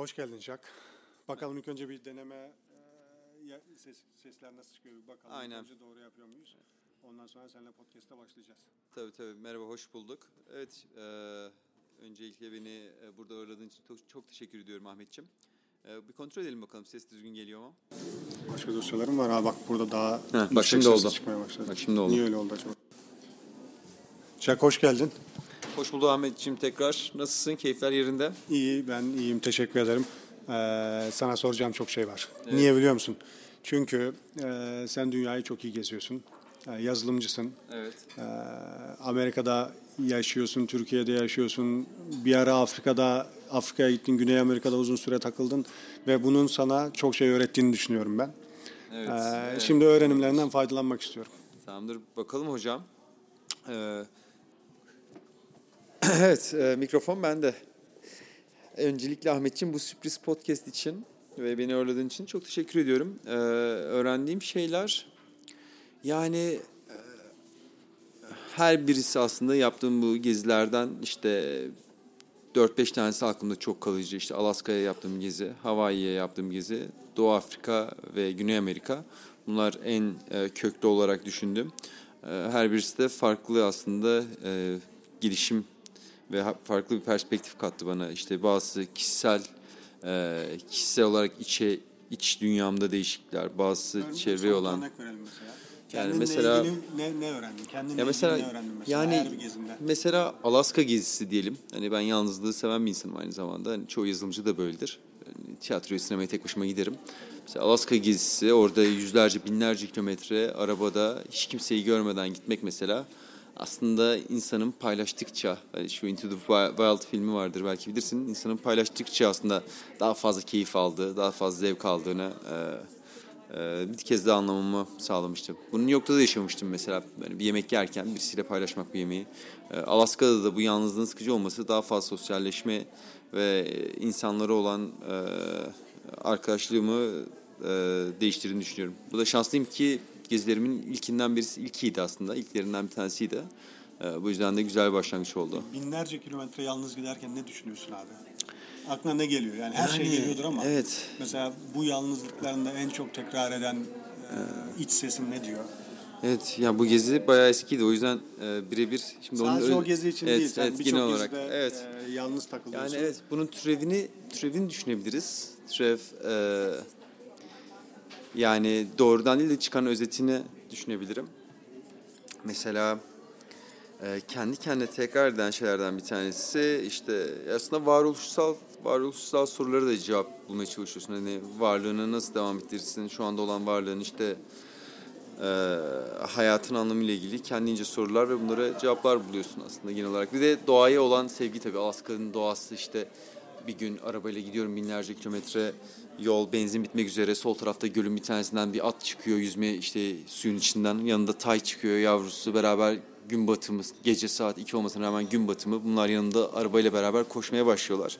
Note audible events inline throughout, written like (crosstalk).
Hoş geldin Jack. Bakalım ilk önce bir deneme e, ses, sesler nasıl çıkıyor bir bakalım. Aynen. Önce doğru yapıyor muyuz? Ondan sonra seninle podcast'a başlayacağız. Tabii tabii. Merhaba, hoş bulduk. Evet, e, öncelikle beni e, burada ağırladığın için çok, çok teşekkür ediyorum Ahmetciğim. E, bir kontrol edelim bakalım ses düzgün geliyor mu? Başka dosyalarım var. Ha bak burada daha Heh, bak şimdi oldu. çıkmaya başladı. Bak şimdi oldu. Niye öyle oldu acaba? Jack hoş geldin. Hoş bulduk Ahmetciğim tekrar. Nasılsın? Keyifler yerinde? İyi ben iyiyim teşekkür ederim. Ee, sana soracağım çok şey var. Niye biliyor musun? Çünkü e, sen dünyayı çok iyi geziyorsun. E, yazılımcısın. Evet. Ee, Amerika'da yaşıyorsun, Türkiye'de yaşıyorsun. Bir ara Afrika'da Afrika'ya gittin, Güney Amerika'da uzun süre takıldın ve bunun sana çok şey öğrettiğini düşünüyorum ben. Evet. Ee, evet. Şimdi öğrenimlerinden faydalanmak istiyorum. Tamamdır. Bakalım hocam. Ee, (clears throat) evet, e, mikrofon bende. Öncelikle Ahmetciğim bu sürpriz podcast için ve beni ağırladığın için çok teşekkür ediyorum. Ee, öğrendiğim şeyler yani e, her birisi aslında yaptığım bu gezilerden işte 4-5 tanesi aklımda çok kalıcı. İşte Alaska'ya yaptığım gezi, Hawaii'ye yaptığım gezi, Doğu Afrika ve Güney Amerika. Bunlar en e, köklü olarak düşündüm. E, her birisi de farklı aslında e, gelişim ve farklı bir perspektif kattı bana. İşte bazı kişisel e, kişisel olarak içe iç dünyamda değişiklikler, bazı çevre olan. Yani mesela- ne, ne öğrendin? Kendinle ya mesela ne öğrendin mesela yani mesela Alaska gezisi diyelim. Hani ben yalnızlığı seven bir insanım aynı zamanda. Hani çoğu yazılımcı da böyledir. Yani tiyatroya, sinemaya tek başıma giderim. Mesela Alaska gezisi orada yüzlerce, binlerce kilometre arabada hiç kimseyi görmeden gitmek mesela aslında insanın paylaştıkça hani şu Into the Wild filmi vardır belki bilirsin. İnsanın paylaştıkça aslında daha fazla keyif aldığı, daha fazla zevk aldığını e, ee, bir kez daha anlamamı sağlamıştı. Bunun yokta da yaşamıştım mesela. Yani bir yemek yerken birisiyle paylaşmak bu yemeği. Ee, Alaska'da da bu yalnızlığın sıkıcı olması daha fazla sosyalleşme ve insanlara olan e, arkadaşlığımı e, değiştirdiğini düşünüyorum. Bu da şanslıyım ki gezilerimin ilkinden birisi, ilkiydi aslında. İlklerinden bir tanesiydi. Ee, bu yüzden de güzel bir başlangıç oldu. Binlerce kilometre yalnız giderken ne düşünüyorsun abi? Aklına ne geliyor? Yani her şey Yani, geliyordur ama evet. mesela bu yalnızlıklarında en çok tekrar eden e, iç sesin ne diyor? Evet, ya bu gezi bayağı eskiydi. O yüzden e, birebir şimdi onun Sadece öyle- o gezi için evet, değil. Sen evet, birçok genel olarak. gezide Evet. e, yalnız takılıyorsun. Yani evet bunun türevini türevini düşünebiliriz. Türev e, yani doğrudan değil de çıkan özetini düşünebilirim. Mesela e, kendi kendine tekrar eden şeylerden bir tanesi işte aslında varoluşsal varoluşsal sorulara da cevap bulmaya çalışıyorsun. Hani varlığını nasıl devam ettirirsin? Şu anda olan varlığın işte e, hayatın anlamıyla ilgili kendince sorular ve bunlara cevaplar buluyorsun aslında genel olarak. Bir de doğaya olan sevgi tabii. Alaska'nın doğası işte bir gün arabayla gidiyorum binlerce kilometre yol benzin bitmek üzere sol tarafta gölün bir tanesinden bir at çıkıyor yüzmeye işte suyun içinden yanında tay çıkıyor yavrusu beraber gün batımı gece saat 2 olmasına rağmen gün batımı bunlar yanında arabayla beraber koşmaya başlıyorlar.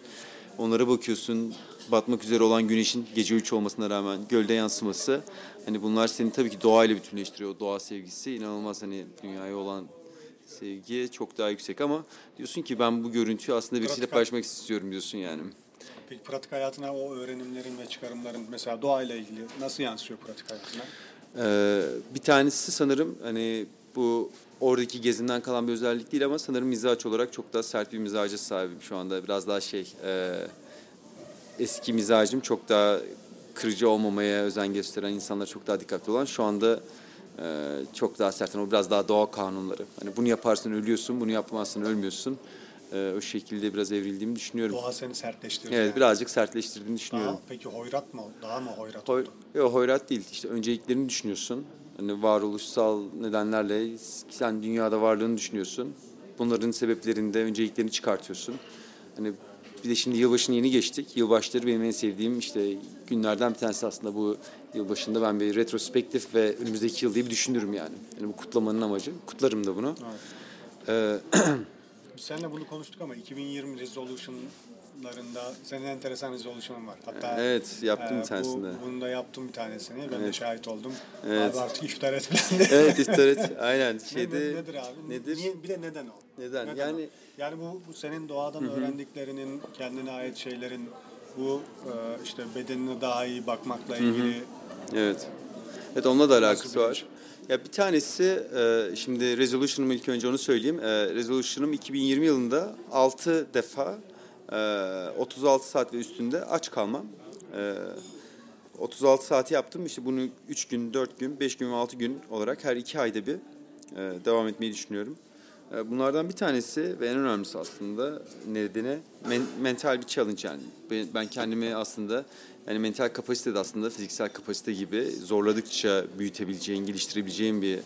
Onlara bakıyorsun batmak üzere olan güneşin gece 3 olmasına rağmen gölde yansıması. Hani bunlar seni tabii ki doğayla bütünleştiriyor. Doğa sevgisi inanılmaz hani dünyaya olan sevgi çok daha yüksek ama diyorsun ki ben bu görüntüyü aslında birisiyle paylaşmak istiyorum diyorsun yani. Peki pratik hayatına o öğrenimlerin ve çıkarımların mesela doğayla ilgili nasıl yansıyor pratik hayatına? Ee, bir tanesi sanırım hani bu oradaki gezimden kalan bir özellik değil ama sanırım mizaç olarak çok daha sert bir mizaca sahibim şu anda. Biraz daha şey e, eski mizacım çok daha kırıcı olmamaya özen gösteren insanlar çok daha dikkatli olan şu anda e, çok daha sert. O biraz daha doğa kanunları. Hani bunu yaparsın ölüyorsun, bunu yapmazsın ölmüyorsun. E, o şekilde biraz evrildiğimi düşünüyorum. Doğa seni sertleştiriyor. Evet yani. birazcık sertleştirdiğini düşünüyorum. Daha, peki hoyrat mı? Daha mı hoyrat Hoy, oldu? yok hoyrat değil. İşte önceliklerini düşünüyorsun. Hani varoluşsal nedenlerle sen dünyada varlığını düşünüyorsun. Bunların sebeplerinde önceliklerini çıkartıyorsun. Hani bir de şimdi yılbaşını yeni geçtik. Yılbaşları benim en sevdiğim işte günlerden bir tanesi aslında bu yılbaşında ben bir retrospektif ve önümüzdeki yıl diye bir düşünürüm yani. Yani bu kutlamanın amacı. Kutlarım da bunu. Ee, (clears throat) Biz seninle bunu konuştuk ama 2020 resolution'larında senin enteresan resolution'ın var. Hatta Evet, yaptım bir bu- tanesini. Bunu da yaptım bir tanesini. Ben de Evet. şahit oldum. Evet. Abi artık iftar et evet iftar et. (laughs) Aynen. Ne- Şeyde, nedir abi? Nedir? Niye, bir de neden o? Neden? o? Yani- yani bu, bu senin doğadan öğrendiklerinin, kendine ait şeylerin Bu e, işte bedenine daha iyi bakmakla ilgili Evet. Evet onunla da alakası bir var. Ya bir tanesi e, şimdi resolution'ım ilk önce onu söyleyeyim. E, resolution'ım 2020 yılında 6 defa e, 36 saat ve üstünde aç kalmam. E, 36 saati yaptım. İşte bunu 3 gün, 4 gün, 5 gün ve 6 gün olarak her 2 ayda bir e, devam etmeyi düşünüyorum. E, bunlardan bir tanesi ve en önemlisi aslında nedeni men- mental bir challenge yani. Ben, ben kendimi aslında yani mental kapasite de aslında fiziksel kapasite gibi zorladıkça büyütebileceğin, geliştirebileceğin bir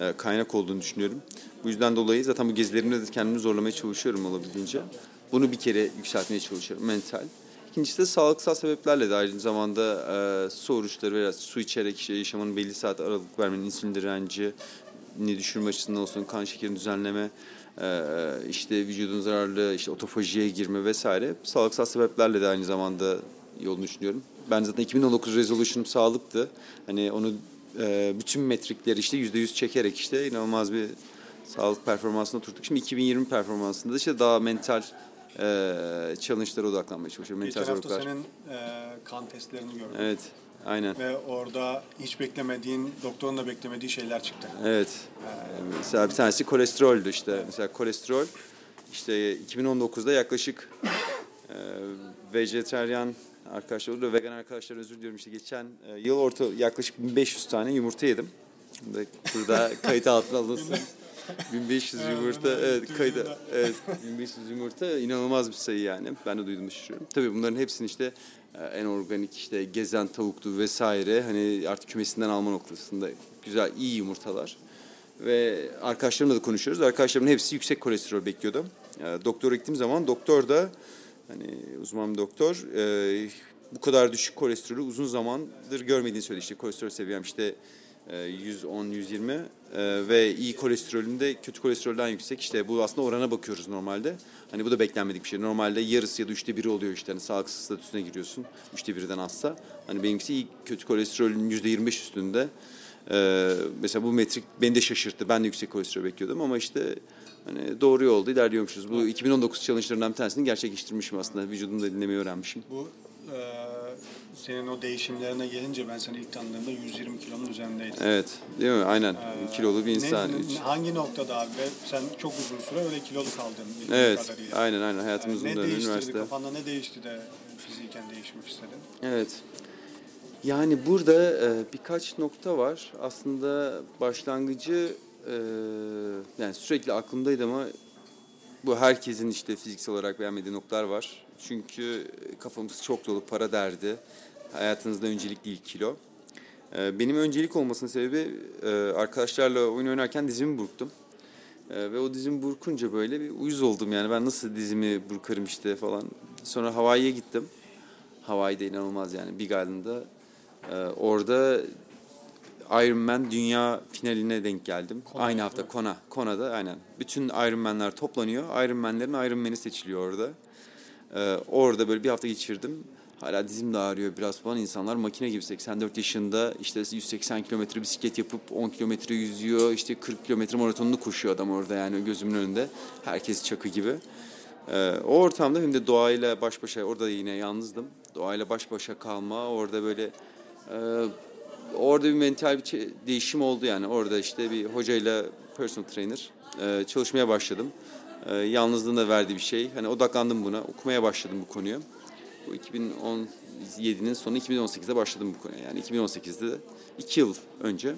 e, kaynak olduğunu düşünüyorum. Bu yüzden dolayı zaten bu gezilerimde de kendimi zorlamaya çalışıyorum olabildiğince. Bunu bir kere yükseltmeye çalışıyorum mental. İkincisi de sağlıksal sebeplerle de aynı zamanda e, su oruçları veya su içerek işte yaşamın belli saat aralık vermenin insülin direnci, ne düşürme açısından olsun kan şekerini düzenleme, e, işte vücudun zararlı işte otofajiye girme vesaire sağlıksal sebeplerle de aynı zamanda yolunu düşünüyorum. Ben zaten 2019 resolution'um sağlıktı. Hani onu e, bütün metrikleri işte %100 çekerek işte inanılmaz bir sağlık performansına oturduk. Şimdi 2020 performansında işte daha mental e, challenge'lara odaklanmaya çalışıyorum. Mental geçen hafta zorluklar. senin e, kan testlerini gördüm. Evet, aynen. Ve orada hiç beklemediğin, doktorun da beklemediği şeyler çıktı. Evet. Mesela bir tanesi kolesteroldü işte. Mesela kolesterol işte 2019'da yaklaşık e, vejeteryan arkadaşlar da vegan arkadaşlar özür diliyorum işte geçen e, yıl orta yaklaşık 1500 tane yumurta yedim. Burada, burada kayıt altına alınsın. (laughs) (laughs) 1500 yumurta evet kayıt evet 1500 yumurta inanılmaz bir sayı yani. Ben de duydum şaşırıyorum. Tabii bunların hepsini işte e, en organik işte gezen tavuktu vesaire hani artık kümesinden alma noktasında güzel iyi yumurtalar. Ve arkadaşlarımla da konuşuyoruz. Arkadaşlarımın hepsi yüksek kolesterol bekliyordu. E, doktora gittiğim zaman doktor da hani uzman doktor e, bu kadar düşük kolesterolü uzun zamandır görmediğini söyledi. İşte kolesterol seviyem işte e, 110-120 e, ve iyi kolesterolüm de kötü kolesterolden yüksek. İşte bu aslında orana bakıyoruz normalde. Hani bu da beklenmedik bir şey. Normalde yarısı ya da üçte biri oluyor işte. Hani sağlıksız statüsüne giriyorsun. Üçte birden azsa. Hani benimkisi iyi kötü kolesterolün yüzde 25 üstünde. Ee, mesela bu metrik beni de şaşırttı. Ben de yüksek kolesterol bekliyordum ama işte hani doğru yolda ilerliyormuşuz. Bu 2019 challenge'larından bir tanesini gerçekleştirmişim aslında. Vücudumu da dinlemeyi öğrenmişim. Bu e, senin o değişimlerine gelince ben seni ilk tanıdığımda 120 kilonun üzerindeydin. Evet, değil mi? Aynen. Ee, Kilolu bir insan. ne- hangi noktada abi? Sen çok uzun süre öyle kilolu kaldın. Evet, kadarıyla. aynen aynen. Yani Hayatımızın ne dönemi üniversite. kafanda ne değişti de fiziken değişmek istedin? Evet. Yani burada e, birkaç nokta var. Aslında başlangıcı e, yani sürekli aklımdaydı ama bu herkesin işte fiziksel olarak beğenmediği noktalar var. Çünkü kafamız çok dolu para derdi. Hayatınızda öncelik değil kilo. E, benim öncelik olmasının sebebi e, arkadaşlarla oyun oynarken dizimi burktum. E, ve o dizimi burkunca böyle bir uyuz oldum yani ben nasıl dizimi burkarım işte falan. Sonra Hawaii'ye gittim. Hawaii'de inanılmaz yani Big Island'da. Orada Ironman dünya finaline denk geldim. Kona, Aynı hafta? Kona. Kona'da aynen. Bütün Ironman'ler toplanıyor. Ironman'lerin Ironman'i seçiliyor orada. Ee, orada böyle bir hafta geçirdim. Hala dizim de ağrıyor biraz falan. İnsanlar makine gibi 84 yaşında işte 180 kilometre bisiklet yapıp 10 kilometre yüzüyor. işte 40 kilometre maratonunu koşuyor adam orada yani gözümün önünde. Herkes çakı gibi. Ee, o ortamda hem de doğayla baş başa orada yine yalnızdım. Doğayla baş başa kalma orada böyle e, orada bir mental bir değişim oldu yani. Orada işte bir hocayla personal trainer e, çalışmaya başladım. E, yalnızlığın da verdiği bir şey. Hani odaklandım buna. Okumaya başladım bu konuyu. Bu 2017'nin sonu 2018'de başladım bu konuya. Yani 2018'de iki yıl önce.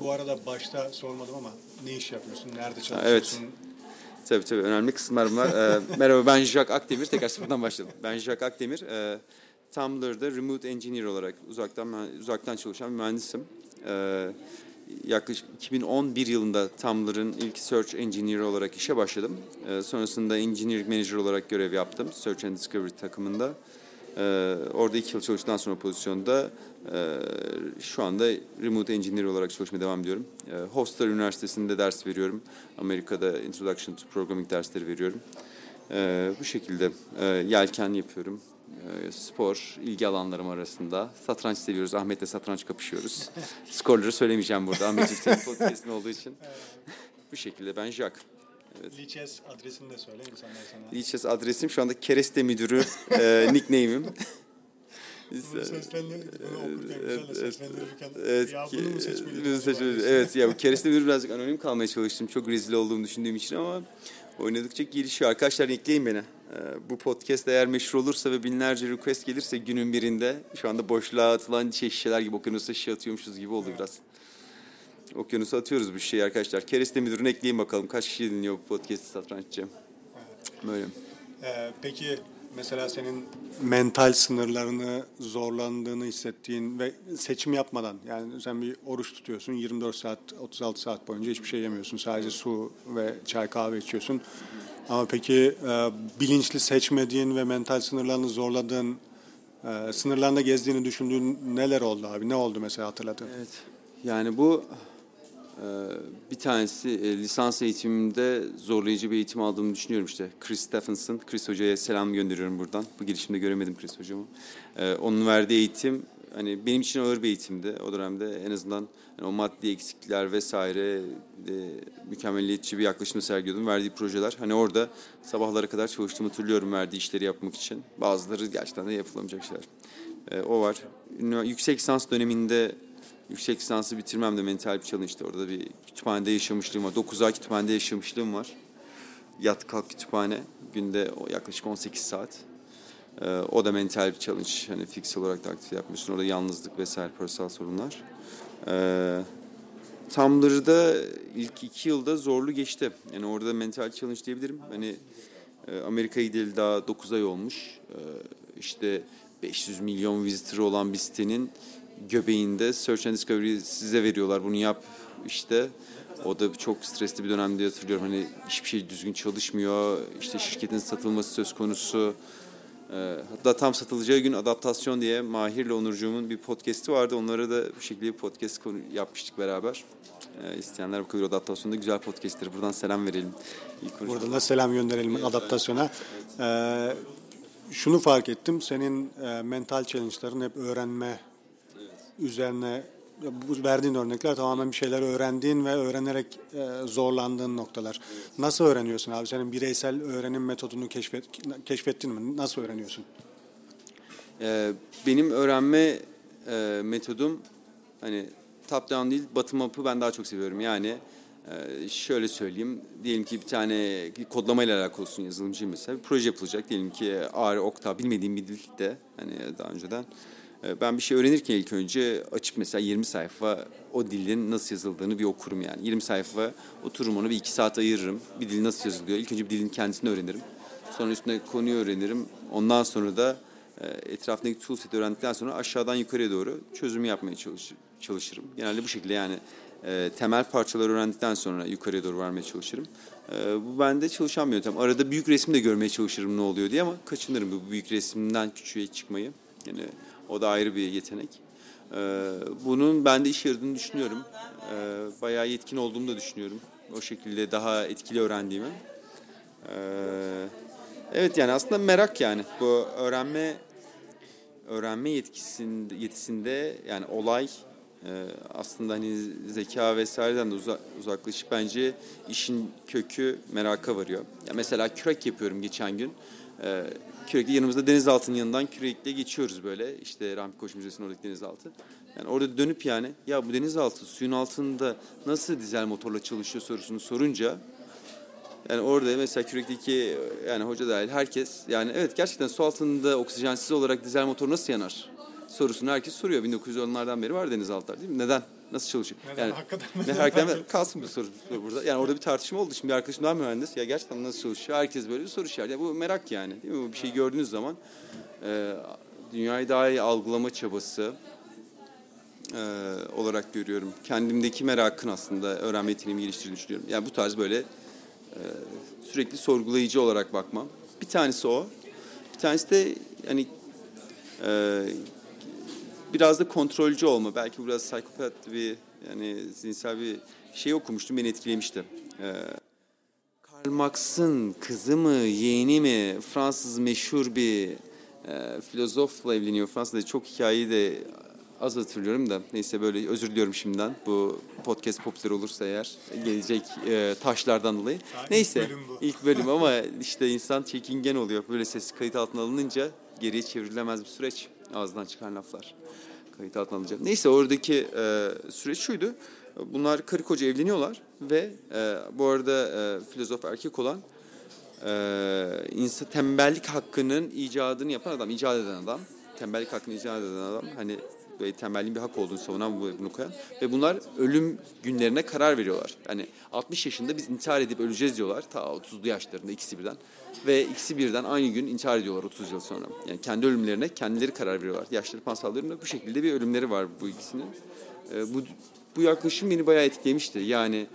Bu arada başta sormadım ama ne iş yapıyorsun? Nerede evet. çalışıyorsun? Tabii tabii önemli kısımlar bunlar. Ee, (laughs) merhaba ben Jack Akdemir. Tekrar sıfırdan başladım. Ben Jack Akdemir. Ee, Tumblr'da Remote Engineer olarak uzaktan uzaktan çalışan bir mühendisim. Ee, yaklaşık 2011 yılında Tumblr'ın ilk Search Engineer olarak işe başladım. Ee, sonrasında Engineering Manager olarak görev yaptım. Search and Discovery takımında. Ee, orada iki yıl çalıştıktan sonra pozisyonda e, şu anda Remote Engineer olarak çalışmaya devam ediyorum. E, Hofstra Üniversitesi'nde ders veriyorum. Amerika'da Introduction to Programming dersleri veriyorum. E, bu şekilde e, yelken yapıyorum. E, spor, ilgi alanlarım arasında. Satranç seviyoruz. Ahmet'le satranç kapışıyoruz. (laughs) Skorları söylemeyeceğim burada. Ahmet'in (laughs) senin podcast'in olduğu için. bu şekilde ben Jack. Evet. Lichess adresini de söyle insanlar sana. Lichess adresim şu anda kereste müdürü e, nickname'im. Evet, ya bu kereste müdür birazcık anonim kalmaya çalıştım. Çok rezil olduğumu düşündüğüm için ama oynadıkça gelişiyor. Arkadaşlar ekleyin beni. Ee, bu podcast eğer meşhur olursa ve binlerce request gelirse günün birinde şu anda boşluğa atılan şey şişeler gibi okyanusa şişe atıyormuşuz gibi oldu biraz. Okyanusa atıyoruz bu şişeyi arkadaşlar. Kereste müdürünü ekleyin bakalım. Kaç kişi dinliyor bu podcast'i satranççı? Böyle. Ee, peki mesela senin mental sınırlarını zorlandığını hissettiğin ve seçim yapmadan yani sen bir oruç tutuyorsun 24 saat 36 saat boyunca hiçbir şey yemiyorsun sadece su ve çay kahve içiyorsun ama peki e, bilinçli seçmediğin ve mental sınırlarını zorladığın e, sınırlarında gezdiğini düşündüğün neler oldu abi ne oldu mesela hatırladın? Evet. Yani bu bir tanesi e, lisans eğitimimde zorlayıcı bir eğitim aldığımı düşünüyorum işte. Chris Stephenson, Chris Hoca'ya selam gönderiyorum buradan. Bu girişimde göremedim Chris Hocamı. E, onun verdiği eğitim hani benim için ağır bir eğitimdi. O dönemde en azından hani o maddi eksiklikler vesaire de mükemmeliyetçi bir yaklaşımı sergiliyordum. Verdiği projeler hani orada sabahlara kadar çalıştığımı hatırlıyorum verdiği işleri yapmak için. Bazıları gerçekten de yapılamayacak şeyler. E, o var. Yüksek lisans döneminde yüksek lisansı bitirmem de mental bir challenge'dı. Orada bir kütüphanede yaşamışlığım var. 9 ay kütüphanede yaşamışlığım var. Yat kalk kütüphane. Günde yaklaşık 18 saat. Ee, o da mental bir challenge. Hani fiziksel olarak da aktif yapmıyorsun. Orada yalnızlık vesaire parasal sorunlar. Ee, Tumblr'da ilk iki yılda zorlu geçti. Yani orada mental challenge diyebilirim. Hani e, Amerika'ya gideli daha 9 ay olmuş. Ee, işte 500 milyon visitor olan bir sitenin göbeğinde Search and Discovery size veriyorlar. Bunu yap işte. O da çok stresli bir dönemde hatırlıyorum. Hani hiçbir şey düzgün çalışmıyor. İşte şirketin satılması söz konusu. Ee, hatta tam satılacağı gün adaptasyon diye Mahir'le Onurcuğumun bir podcast'i vardı. Onlara da bu şekilde bir podcast konu yapmıştık beraber. Ee, isteyenler bakabilir. Adaptasyonda güzel podcast'tir. Buradan selam verelim. İlk Buradan da selam gönderelim adaptasyona. Ee, şunu fark ettim. Senin e, mental challenge'ların hep öğrenme üzerine bu verdiğin örnekler tamamen bir şeyler öğrendiğin ve öğrenerek e, zorlandığın noktalar. Nasıl öğreniyorsun abi? Senin bireysel öğrenim metodunu keşfet, keşfettin mi? Nasıl öğreniyorsun? Ee, benim öğrenme e, metodum hani top down değil bottom up'ı ben daha çok seviyorum. Yani e, şöyle söyleyeyim. Diyelim ki bir tane kodlamayla alakalı olsun yazılımcıyım mesela. Bir proje yapılacak. Diyelim ki R, Octa bilmediğim bir dilde hani daha önceden. E, ben bir şey öğrenirken ilk önce açıp mesela 20 sayfa o dilin nasıl yazıldığını bir okurum yani. 20 sayfa otururum onu bir iki saat ayırırım. Bir dil nasıl yazılıyor? İlk önce bir dilin kendisini öğrenirim. Sonra üstüne konuyu öğrenirim. Ondan sonra da e, etrafındaki toolset'i öğrendikten sonra aşağıdan yukarıya doğru çözüm yapmaya çalış, çalışırım. Genelde bu şekilde yani e, temel parçaları öğrendikten sonra yukarıya doğru varmaya çalışırım. E, bu bende çalışan bir yöntem. Arada büyük resim de görmeye çalışırım ne oluyor diye ama kaçınırım bu büyük resimden küçüğe çıkmayı. Yani o da ayrı bir yetenek. E, bunun bende işe yaradığını düşünüyorum. E, bayağı yetkin olduğumu da düşünüyorum. O şekilde daha etkili öğrendiğimi. Ee, evet yani aslında merak yani bu öğrenme öğrenme yetkisinde yetisinde yani olay e, aslında hani zeka vesaireden de uza, uzaklaşıp bence işin kökü meraka varıyor. Ya mesela kürek yapıyorum geçen gün. Ee, kürekle yanımızda denizaltının yanından kürekle geçiyoruz böyle. İşte Rahmi Koç Müzesi'nin oradaki denizaltı. Yani orada dönüp yani ya bu denizaltı suyun altında nasıl dizel motorla çalışıyor sorusunu sorunca yani orada mesela kürekteki yani hoca dahil herkes yani evet gerçekten su altında oksijensiz olarak dizel motor nasıl yanar sorusunu herkes soruyor. 1910'lardan beri var denizaltılar değil mi? Neden? Nasıl çalışıyor? Neden? Hakikaten ne, hakikaten kalsın bir soru, soru burada. Yani orada bir tartışma oldu. Şimdi bir arkadaşım daha mühendis. Ya gerçekten nasıl çalışıyor? Herkes böyle bir soru işareti. Ya bu merak yani. Değil mi? Bu bir şey gördüğünüz zaman e, dünyayı daha iyi algılama çabası e, olarak görüyorum. Kendimdeki merakın aslında öğrenme yeteneğimi geliştirdiğini düşünüyorum. Yani bu tarz böyle e, sürekli sorgulayıcı olarak bakmam. Bir tanesi o. Bir tanesi de yani e, biraz da kontrolcü olma. Belki biraz psikopat bir yani zihinsel bir şey okumuştum beni etkilemişti. E, Karl Marx'ın kızı mı, yeğeni mi, Fransız meşhur bir e, filozofla evleniyor. Fransa'da çok hikayeyi de az hatırlıyorum da neyse böyle özür diliyorum şimdiden. Bu podcast popüler olursa eğer gelecek e, taşlardan dolayı. Ha, ilk neyse bölüm bu. ilk bölüm ama işte insan çekingen oluyor. Böyle ses kayıt altına alınınca geriye çevrilemez bir süreç. Ağzından çıkan laflar kayıt altına alınacak. Neyse oradaki e, süreç şuydu. Bunlar karı koca evleniyorlar ve e, bu arada e, filozof erkek olan e, insan tembellik hakkının icadını yapan adam, icat eden adam. Tembellik hakkını icat eden adam. Hani böyle tembelliğin bir hak olduğunu savunan bu- bunu koyan. Ve bunlar ölüm günlerine karar veriyorlar. Yani 60 yaşında biz intihar edip öleceğiz diyorlar. Ta 30'lu yaşlarında ikisi birden. Ve ikisi birden aynı gün intihar ediyorlar 30 yıl sonra. Yani kendi ölümlerine kendileri karar veriyorlar. Yaşları pansallarında bu şekilde bir ölümleri var bu ikisinin. E, bu, bu yaklaşım beni bayağı etkilemişti. Yani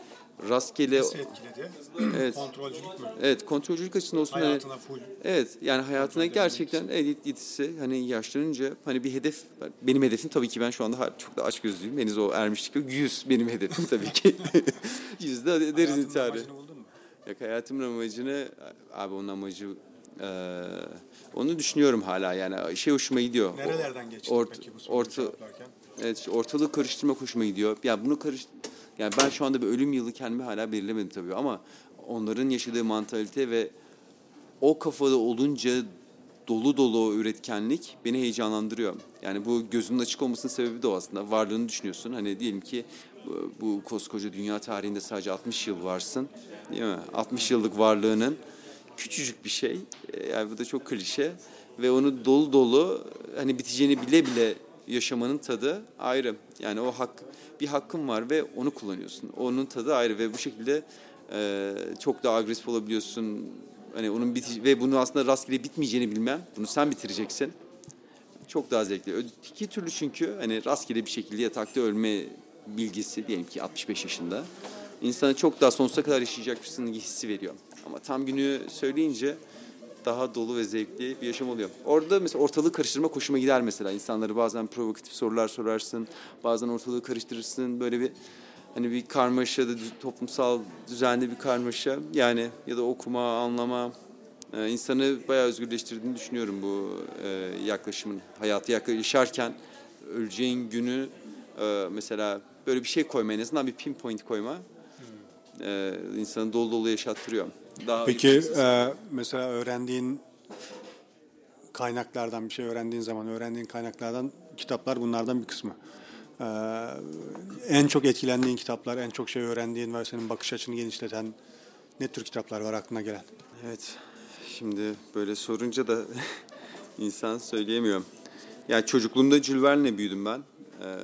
rastgele... Nasıl etkiledi? Evet. Kontrolcülük mü? Evet kontrolcülük açısından olsun. hani- Hayatına full. Evet yani hayatına gerçekten evet yetisi hani yaşlanınca hani bir hedef benim hedefim tabii ki ben şu anda çok da aç gözlüyüm. Henüz o ermişlik yok. 100 benim hedefim tabii ki. (laughs) Yüzde deriz intiharı. Yok hayatımın amacını abi onun amacı eee, onu düşünüyorum hala yani şey hoşuma gidiyor. Nerelerden geçtin Ort- peki bu orta-? Evet işte ortalığı karıştırma hoşuma gidiyor. Ya bunu karış yani ben şu anda bir ölüm yılı kendime hala belirlemedim tabii ama onların yaşadığı mantalite ve o kafada olunca dolu dolu üretkenlik beni heyecanlandırıyor. Yani bu gözünün açık olmasının sebebi de o aslında. Varlığını düşünüyorsun. Hani diyelim ki bu, bu koskoca dünya tarihinde sadece 60 yıl varsın. Değil mi? 60 yıllık varlığının küçücük bir şey. E, Yani bu da çok klişe. Ve onu dolu dolu hani biteceğini bile bile yaşamanın tadı ayrı. Yani o hak bir hakkın var ve onu kullanıyorsun. Onun tadı ayrı ve bu şekilde e, çok daha agresif olabiliyorsun. Hani onun biti ve bunu aslında rastgele bitmeyeceğini bilmem. Bunu sen bitireceksin. Çok daha zevkli. Öteki türlü çünkü hani rastgele bir şekilde yatakta ölme bilgisi diyelim ki 65 yaşında insana çok daha sonsuza kadar yaşayacakmışsın hissi veriyor. Ama tam günü söyleyince daha dolu ve zevkli bir yaşam oluyor. Orada mesela ortalığı karıştırma hoşuma gider mesela. İnsanları bazen provokatif sorular sorarsın. Bazen ortalığı karıştırırsın. Böyle bir hani bir karmaşa da toplumsal düzenli bir karmaşa. Yani ya da okuma, anlama e, insanı bayağı özgürleştirdiğini düşünüyorum bu e, yaklaşımın. Hayatı yaşarken öleceğin günü e, mesela böyle bir şey koyma en azından bir pinpoint koyma e, insanı dolu dolu yaşattırıyor. Daha Peki e, mesela öğrendiğin kaynaklardan bir şey öğrendiğin zaman öğrendiğin kaynaklardan kitaplar bunlardan bir kısmı. E, en çok etkilendiğin kitaplar, en çok şey öğrendiğin ve senin bakış açını genişleten ne tür kitaplar var aklına gelen? Evet. Şimdi böyle sorunca da (laughs) insan söyleyemiyor. Ya çocukluğumda Jules Verne'le büyüdüm ben. Ee,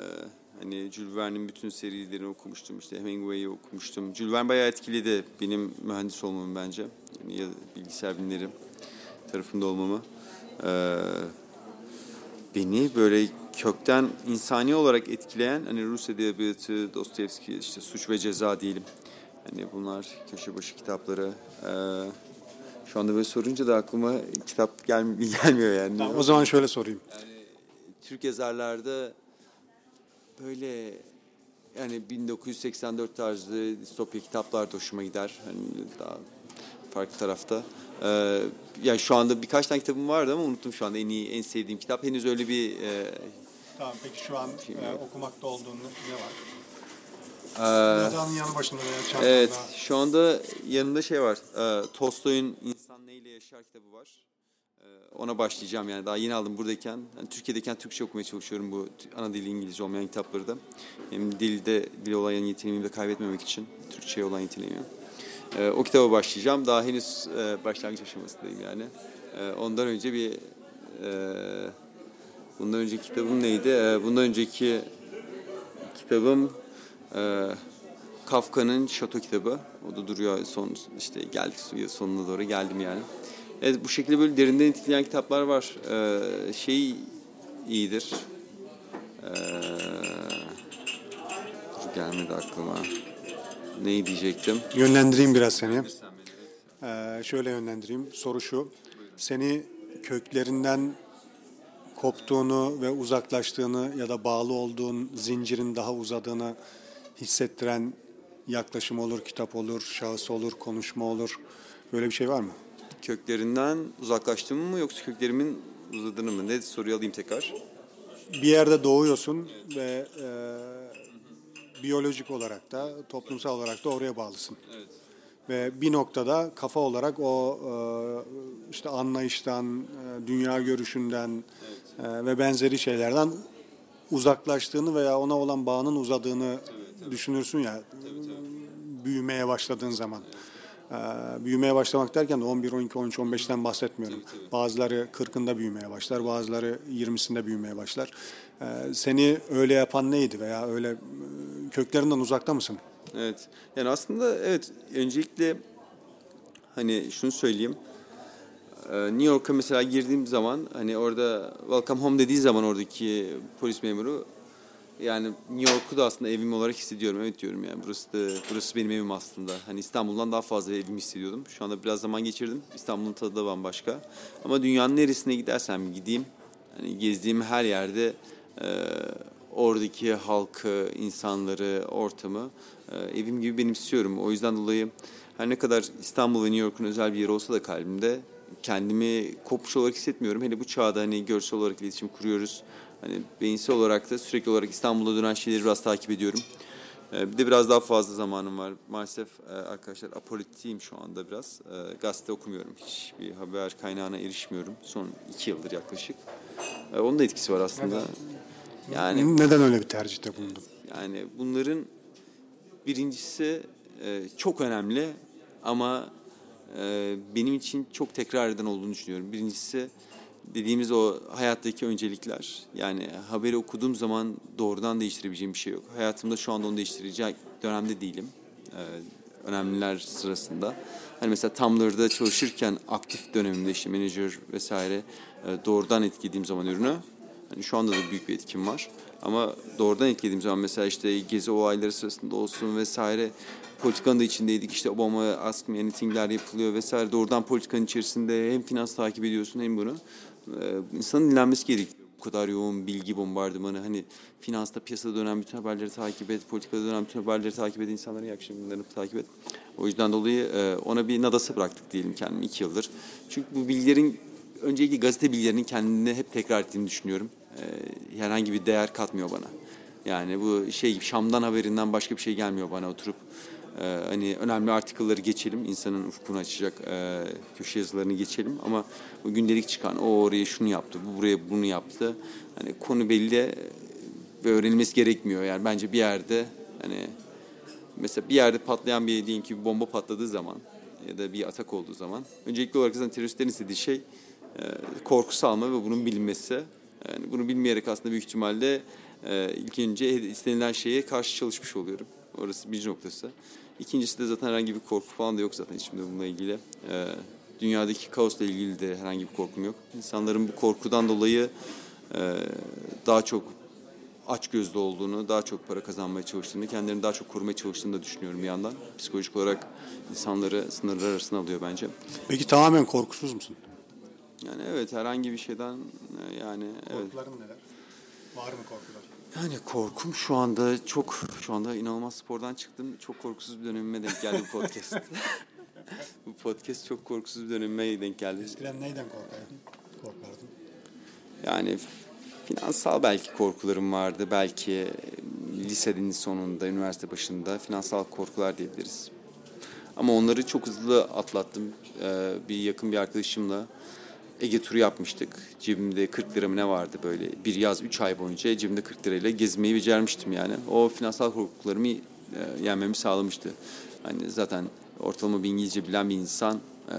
hani Jules Verne'in bütün serilerini okumuştum. İşte Hemingway'i okumuştum. Jules Verne bayağı etkiledi benim mühendis olmamı bence. Yani ya bilgisayar bilimleri tarafında olmamı. Ee, beni böyle kökten insani olarak etkileyen hani Rus edebiyatı, Dostoyevski, işte Suç ve Ceza diyelim. Hani bunlar köşe başı kitapları. Ee, şu anda böyle sorunca da aklıma kitap gel (laughs) gelmiyor yani. Tamam, o zaman şöyle sorayım. Türk yazarlarda böyle yani 1984 tarzı distopya kitaplar da hoşuma gider. Hani daha farklı tarafta. Ee, yani şu anda birkaç tane kitabım vardı ama unuttum şu anda en iyi, en sevdiğim kitap. Henüz öyle bir e, Tamam peki şu an Şey e, okumakta olduğun ne var? e, Yatağının yanı başında veya. Evet, şu anda yanında şey var. E, Tolstoy'un İnsan Neyle Yaşar kitabı var. E, ona başlayacağım yani daha yeni aldım buradayken. Yani Türkiye'deyken Türkçe okumaya çalışıyorum bu ana dili İngilizce olmayan kitapları da. Hem dilde dil olan yeteneğimi de kaybetmemek için Türkçe'ye olan yeteneğimi. E, o kitaba başlayacağım. Daha henüz e, başlangıç aşamasındayım yani. E, ondan önce bir e, bundan önceki kitabım neydi? E, bundan önceki kitabım e, Kafka'nın Şato kitabı. O da duruyor son işte geldik sonuna doğru geldim yani. Evet bu şekilde böyle derinden etkileyen kitaplar var. Ee, şey iyidir. Ee, gelmedi aklıma. Neyi diyecektim? Yönlendireyim biraz seni. Ee, şöyle yönlendireyim. Soru şu. Seni köklerinden koptuğunu ve uzaklaştığını ya da bağlı olduğun zincirin daha uzadığını hissettiren yaklaşım olur, kitap olur, şahıs olur, konuşma olur. Böyle bir şey var mı? Köklerinden uzaklaştım mı yoksa köklerimin uzadığını mı? Ne soruyu alayım tekrar. bir yerde doğuyorsun ve e, biyolojik olarak da toplumsal olarak da oraya bağlısın. Evet. Ve bir noktada kafa olarak o e, işte anlayıştan, e, dünya görüşünden e, ve benzeri şeylerden uzaklaştığını veya ona olan bağının uzadığını düşünürsün ya büyümeye başladığın zaman. Ee, büyümeye başlamak derken de 11, 12, 13, 15'ten bahsetmiyorum. Bazıları 40'ında büyümeye başlar, bazıları 20'sinde büyümeye başlar. Ee, seni öyle yapan neydi veya öyle e, köklerinden uzakta mısın? Evet. Yani aslında evet öncelikle hani şunu söyleyeyim. Ee, New York'a mesela girdiğim zaman hani orada welcome home dediği zaman oradaki polis memuru yani New York'u da aslında evim olarak hissediyorum. Evet diyorum yani burası da burası benim evim aslında. Hani İstanbul'dan daha fazla evim hissediyordum. Şu anda biraz zaman geçirdim. İstanbul'un tadı da bambaşka. Ama dünyanın neresine gidersem gideyim hani gezdiğim her yerde e, oradaki halkı, insanları, ortamı e, evim gibi benimsiyorum. O yüzden dolayı her ne kadar İstanbul ve New York'un özel bir yeri olsa da kalbimde kendimi kopmuş olarak hissetmiyorum. Hele bu çağda hani görsel olarak iletişim kuruyoruz. Hani beyinsel olarak da sürekli olarak İstanbul'da dönen şeyleri biraz takip ediyorum. Ee, bir de biraz daha fazla zamanım var. Maalesef e, arkadaşlar apolitiyim şu anda biraz. E, gazete okumuyorum. Hiçbir haber kaynağına erişmiyorum. Son iki yıldır yaklaşık. E, onun da etkisi var aslında. Yani Neden öyle bir tercihte bulundun? yani bunların birincisi çok önemli ama benim için çok tekrar eden olduğunu düşünüyorum. Birincisi dediğimiz o hayattaki öncelikler. Yani haberi okuduğum zaman doğrudan değiştirebileceğim bir şey yok. Hayatımda şu anda onu değiştirecek dönemde değilim. E, önemliler sırasında. Hani mesela Tumblr'da çalışırken aktif dönemimde işte manager vesaire e, doğrudan etkilediğim zaman ürünü Hani şu anda da büyük bir etkim var. Ama doğrudan etkilediğim zaman mesela işte gezi olayları sırasında olsun vesaire politikanın da içindeydik. İşte Obama Ask Me Anything'ler yapılıyor vesaire. Doğrudan politikanın içerisinde hem finans takip ediyorsun hem bunu. Ee, insanın dinlenmesi gerekiyor. Bu kadar yoğun bilgi bombardımanı hani finansta piyasada dönen bütün haberleri takip et, politikada dönen bütün haberleri takip et, insanların iyi akşamlarını takip et. O yüzden dolayı e, ona bir nadasa bıraktık diyelim kendimi iki yıldır. Çünkü bu bilgilerin öncelikle gazete bilgilerinin kendini hep tekrar ettiğini düşünüyorum. Ee, herhangi bir değer katmıyor bana. Yani bu şey Şam'dan haberinden başka bir şey gelmiyor bana oturup e, hani önemli artikılları geçelim insanın ufkunu açacak e, köşe yazılarını geçelim ama bu gündelik çıkan o oraya şunu yaptı bu buraya bunu yaptı hani konu belli ve öğrenilmesi gerekmiyor yani bence bir yerde hani mesela bir yerde patlayan bir diyelim ki bir bomba patladığı zaman ya da bir atak olduğu zaman öncelikli olarak zaten teröristlerin istediği şey e, korku salma ve bunun bilinmesi. Yani bunu bilmeyerek aslında büyük ihtimalle e, ilk önce istenilen şeye karşı çalışmış oluyorum. Orası bir noktası. İkincisi de zaten herhangi bir korku falan da yok zaten içimde bununla ilgili. E, dünyadaki kaosla ilgili de herhangi bir korkum yok. İnsanların bu korkudan dolayı e, daha çok aç gözlü olduğunu, daha çok para kazanmaya çalıştığını, kendilerini daha çok korumaya çalıştığını da düşünüyorum bir yandan. Psikolojik olarak insanları sınırlar arasına alıyor bence. Peki tamamen korkusuz musun? Yani evet herhangi bir şeyden e, yani evet. Korkuların neler? Var mı korkular? Yani korkum şu anda çok şu anda inanılmaz spordan çıktım. Çok korkusuz bir dönemime denk geldi bu podcast. (laughs) bu podcast çok korkusuz bir dönemime denk geldi. Eskiden neyden korkardın? Korkardın. Yani finansal belki korkularım vardı. Belki lisenin sonunda, üniversite başında finansal korkular diyebiliriz. Ama onları çok hızlı atlattım. Ee, bir yakın bir arkadaşımla Ege turu yapmıştık. Cebimde 40 lira mı ne vardı böyle. Bir yaz 3 ay boyunca cebimde 40 lirayla gezmeyi becermiştim yani. O finansal korkularımı e, yenmemi sağlamıştı. Hani zaten ortalama bir İngilizce bilen bir insan e,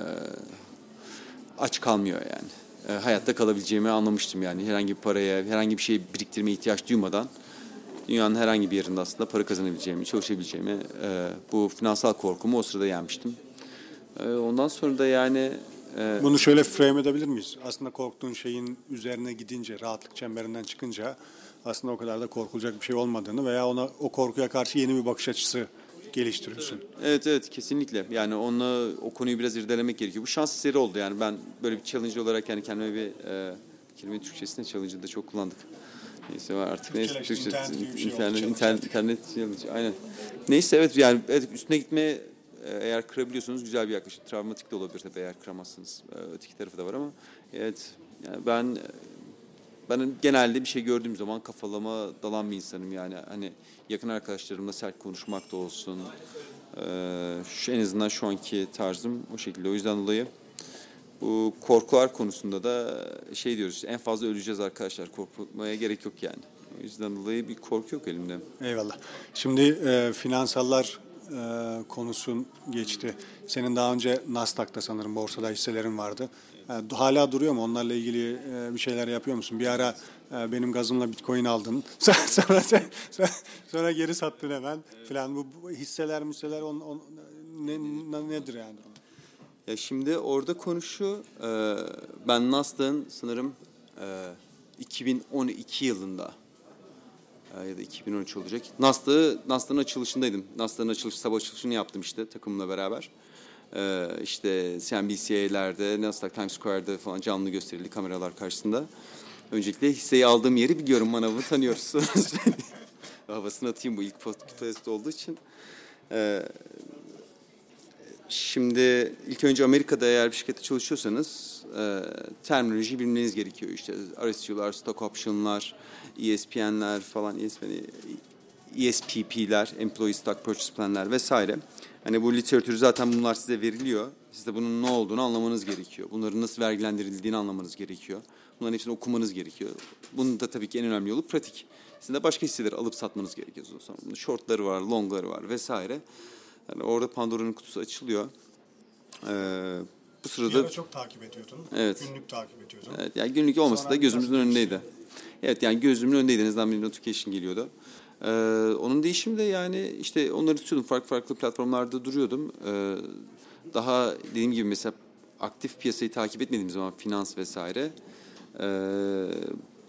aç kalmıyor yani. E, hayatta kalabileceğimi anlamıştım yani. Herhangi bir paraya, herhangi bir şey biriktirmeye ihtiyaç duymadan dünyanın herhangi bir yerinde aslında para kazanabileceğimi, çalışabileceğimi e, bu finansal korkumu o sırada yenmiştim. E, ondan sonra da yani e, Bunu şöyle frame edebilir miyiz? Aslında korktuğun şeyin üzerine gidince, rahatlık çemberinden çıkınca aslında o kadar da korkulacak bir şey olmadığını veya ona o korkuya karşı yeni bir bakış açısı geliştiriyorsun. Evet evet kesinlikle. Yani onunla o konuyu biraz irdelemek gerekiyor. Bu şans eseri oldu yani ben böyle bir challenge olarak yani kendime bir e, kelime Türkçesinde challenge'ı da çok kullandık. Neyse var artık neyse Türkçe internet şey internet, challenge. internet, internet challenge aynen. Neyse evet yani evet, üstüne gitmeye eğer kırabiliyorsanız güzel bir yaklaşım. Travmatik de olabilir tabii eğer kıramazsınız. E, Öteki tarafı da var ama evet yani ben ben genelde bir şey gördüğüm zaman kafalama dalan bir insanım yani hani yakın arkadaşlarımla sert konuşmak da olsun. Ee, şu en azından şu anki tarzım o şekilde. O yüzden dolayı bu korkular konusunda da şey diyoruz en fazla öleceğiz arkadaşlar korkmaya gerek yok yani. O yüzden dolayı bir korku yok elimde. Eyvallah. Şimdi e, finansallar e, konusun geçti. Senin daha önce Nasdaq'ta sanırım borsada hisselerin vardı. E, hala duruyor mu? Onlarla ilgili e, bir şeyler yapıyor musun? Bir ara e, benim gazımla Bitcoin aldın. (laughs) sonra, sonra, sonra geri sattın hemen falan. Bu, bu hisseler, hisseler on, on, ne, ne, nedir yani? Ya şimdi orada konu şu, e, ben Nasdaq'ın sanırım e, 2012 yılında ya da 2013 olacak. Nasdaq'ı Nasdaq'ın açılışındaydım. Nasdaq'ın açılış sabah açılışını yaptım işte takımla beraber. E, işte CNBC'lerde, Nasdaq Times Square'da falan canlı gösterildi kameralar karşısında. Öncelikle hisseyi aldığım yeri biliyorum, manavı tanıyorsunuz. (laughs) Havasını atayım bu ilk podcast olduğu için. E, Şimdi ilk önce Amerika'da eğer bir şirkette çalışıyorsanız e, terminoloji bilmeniz gerekiyor. İşte RSU'lar, stock option'lar, ESPN'ler falan, ESPN, ESPP'ler, Employee Stock Purchase Plan'ler vesaire. Hani bu literatürü zaten bunlar size veriliyor. Siz de bunun ne olduğunu anlamanız gerekiyor. Bunların nasıl vergilendirildiğini anlamanız gerekiyor. Bunların hepsini okumanız gerekiyor. Bunun da tabii ki en önemli yolu pratik. Sizin de başka hisseleri alıp satmanız gerekiyor. Sonra shortları var, longları var vesaire. Yani orada Pandora'nın kutusu açılıyor. Ee, bu sırada... Bir çok takip ediyordun. Evet. Günlük takip ediyordun. Evet, yani günlük olmasa Sonra da gözümüzün önündeydi. Evet yani gözümün önündeydi. En azından bir notification geliyordu. Ee, onun değişimi de yani işte onları tutuyordum. Farklı farklı platformlarda duruyordum. Ee, daha dediğim gibi mesela aktif piyasayı takip etmediğim zaman finans vesaire e,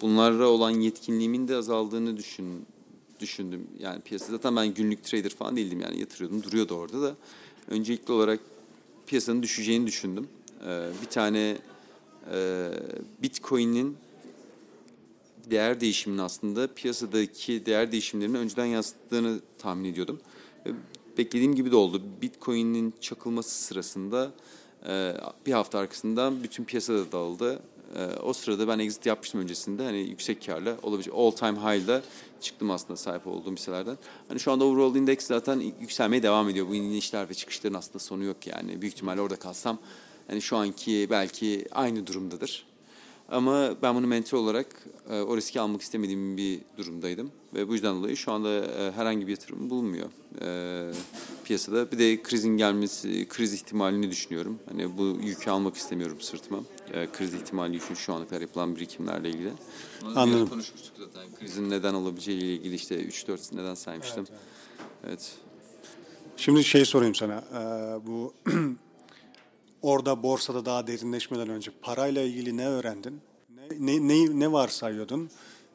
bunlarla olan yetkinliğimin de azaldığını düşün düşündüm. Yani piyasa zaten ben günlük trader falan değildim yani yatırıyordum duruyordu orada da. Öncelikli olarak piyasanın düşeceğini düşündüm. Ee, bir tane e, Bitcoin'in değer değişiminin aslında piyasadaki değer değişimlerini önceden yansıttığını tahmin ediyordum. Beklediğim gibi de oldu. Bitcoin'in çakılması sırasında e, bir hafta arkasından bütün piyasada dağıldı. E, o sırada ben exit yapmıştım öncesinde. Hani yüksek karla olabilecek all time high'da çıktım aslında sahip olduğum hisselerden. Hani şu anda overall index zaten yükselmeye devam ediyor. Bu inişler ve çıkışların aslında sonu yok yani. Büyük ihtimalle orada kalsam hani şu anki belki aynı durumdadır. Ama ben bunu mentor olarak e, o riski almak istemediğim bir durumdaydım. Ve bu yüzden dolayı şu anda e, herhangi bir yatırım bulunmuyor e, piyasada. Bir de krizin gelmesi, kriz ihtimalini düşünüyorum. Hani bu yükü almak istemiyorum sırtıma. E, kriz ihtimali yükü şu ana kadar yapılan birikimlerle ilgili. Anladım. Konuşmuştuk zaten. Krizin neden olabileceği ile ilgili işte 3-4 neden saymıştım. Evet, evet. Şimdi şey sorayım sana. Ee, bu (clears throat) orada borsada daha derinleşmeden önce parayla ilgili ne öğrendin? Ne ne ne, ne varsayıyordun?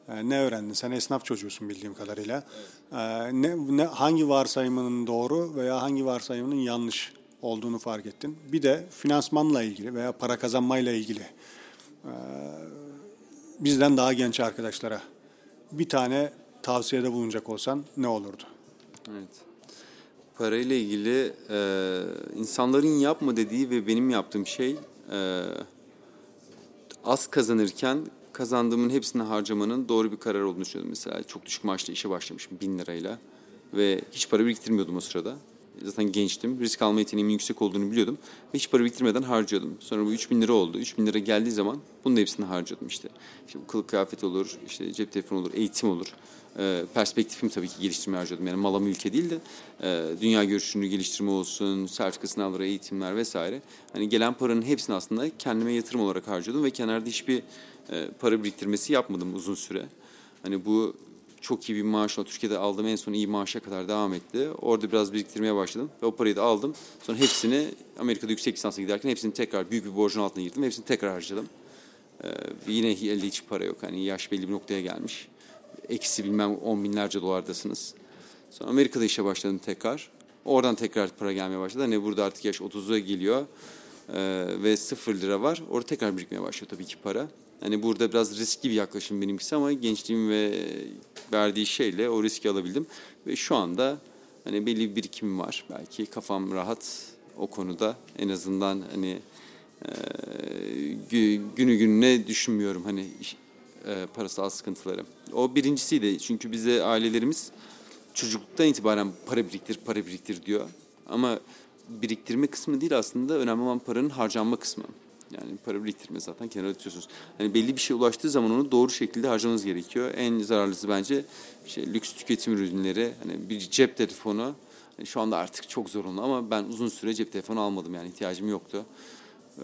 Ee, ne öğrendin? Sen esnaf çocuğusun bildiğim kadarıyla. Ee, ne, ne hangi varsayımının doğru veya hangi varsayımının yanlış olduğunu fark ettin? Bir de finansmanla ilgili veya para kazanmayla ilgili ee, bizden daha genç arkadaşlara bir tane tavsiyede bulunacak olsan ne olurdu? Evet. Parayla ilgili e, insanların yapma dediği ve benim yaptığım şey e, az kazanırken kazandığımın hepsini harcamanın doğru bir karar olduğunu düşünüyorum. Mesela çok düşük maaşla işe başlamışım bin lirayla ve hiç para biriktirmiyordum o sırada. Zaten gençtim. Risk alma yeteneğimin yüksek olduğunu biliyordum. Ve hiç para biriktirmeden harcıyordum. Sonra bu 3 bin lira oldu. 3 bin lira geldiği zaman bunun hepsini harcadım işte. İşte kılık kıyafet olur, işte cep telefonu olur, eğitim olur. Ee, perspektifimi tabii ki geliştirmeye harcadım. Yani mala mülke değil de e, dünya görüşünü geliştirme olsun, sertifika sınavları, eğitimler vesaire. Hani gelen paranın hepsini aslında kendime yatırım olarak harcadım ve kenarda hiçbir e, para biriktirmesi yapmadım uzun süre. Hani bu çok iyi bir maaşla Türkiye'de aldığım en son iyi maaşa kadar devam etti. Orada biraz biriktirmeye başladım ve o parayı da aldım. Sonra hepsini Amerika'da yüksek lisansa giderken hepsini tekrar büyük bir borcun altına girdim. Hepsini tekrar harcadım. Ee, yine elde hiç para yok. Hani yaş belli bir noktaya gelmiş. Eksi bilmem on binlerce dolardasınız. Sonra Amerika'da işe başladım tekrar. Oradan tekrar para gelmeye başladı. Hani burada artık yaş 30'a geliyor ee, ve sıfır lira var. Orada tekrar birikmeye başlıyor tabii ki para. Hani burada biraz riskli bir yaklaşım benimkisi ama gençliğim ve verdiği şeyle o riski alabildim. Ve şu anda hani belli bir birikimim var. Belki kafam rahat o konuda. En azından hani e, günü gününe düşünmüyorum. Hani e, parasal sıkıntıları. O birincisiydi çünkü bize ailelerimiz çocukluktan itibaren para biriktir, para biriktir diyor. Ama biriktirme kısmı değil aslında önemli olan paranın harcanma kısmı. Yani para biriktirme zaten kenara tutuyorsunuz. Hani belli bir şeye ulaştığı zaman onu doğru şekilde harcamanız gerekiyor. En zararlısı bence şey, lüks tüketim ürünleri. Hani bir cep telefonu yani şu anda artık çok zorunlu ama ben uzun süre cep telefonu almadım yani ihtiyacım yoktu.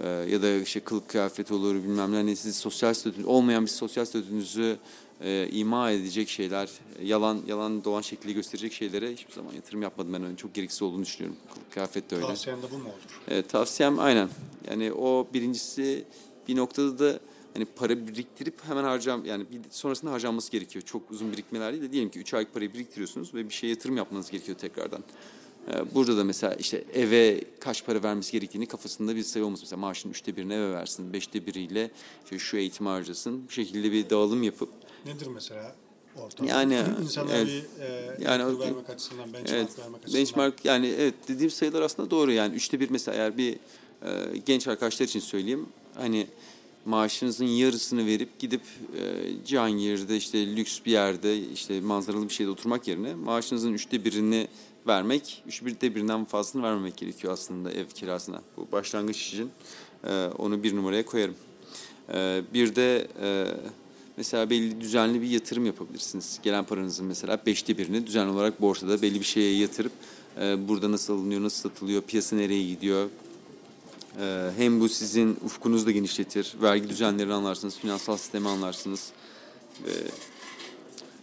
Ee, ya da işte kılık kıyafet olur bilmem ne hani siz sosyal statü olmayan bir sosyal statünüzü e, ima edecek şeyler, yalan yalan dolan şekli gösterecek şeylere hiçbir zaman yatırım yapmadım ben. Yani çok gereksiz olduğunu düşünüyorum. Kılık kıyafet de öyle. Tavsiyen de bu mu olur? Evet, tavsiyem aynen. Yani o birincisi bir noktada da hani para biriktirip hemen harcam yani bir sonrasında harcanması gerekiyor. Çok uzun birikmeler değil de diyelim ki 3 aylık parayı biriktiriyorsunuz ve bir şeye yatırım yapmanız gerekiyor tekrardan. Ee, Burada da mesela işte eve kaç para vermesi gerektiğini kafasında bir sayı olması. Mesela maaşının üçte birini eve versin, beşte biriyle işte şu eğitimi harcasın. Bu şekilde bir dağılım yapıp Nedir mesela ortam? Yani, (laughs) İnsanlara evet. bir e, Yani vermek açısından, benchmark Evet, vermek açısından. benchmark yani evet dediğim sayılar aslında doğru yani üçte bir mesela eğer bir e, genç arkadaşlar için söyleyeyim hani maaşınızın yarısını verip gidip e, Cihangir'de işte lüks bir yerde işte manzaralı bir şeyde oturmak yerine maaşınızın üçte birini vermek, üçte birinden fazlasını vermemek gerekiyor aslında ev kirasına. Bu başlangıç için e, onu bir numaraya koyarım. E, bir de e, mesela belli düzenli bir yatırım yapabilirsiniz. Gelen paranızın mesela beşte birini düzenli olarak borsada belli bir şeye yatırıp e, burada nasıl alınıyor, nasıl satılıyor, piyasa nereye gidiyor. E, hem bu sizin ufkunuzu da genişletir, vergi düzenlerini anlarsınız, finansal sistemi anlarsınız. Ve,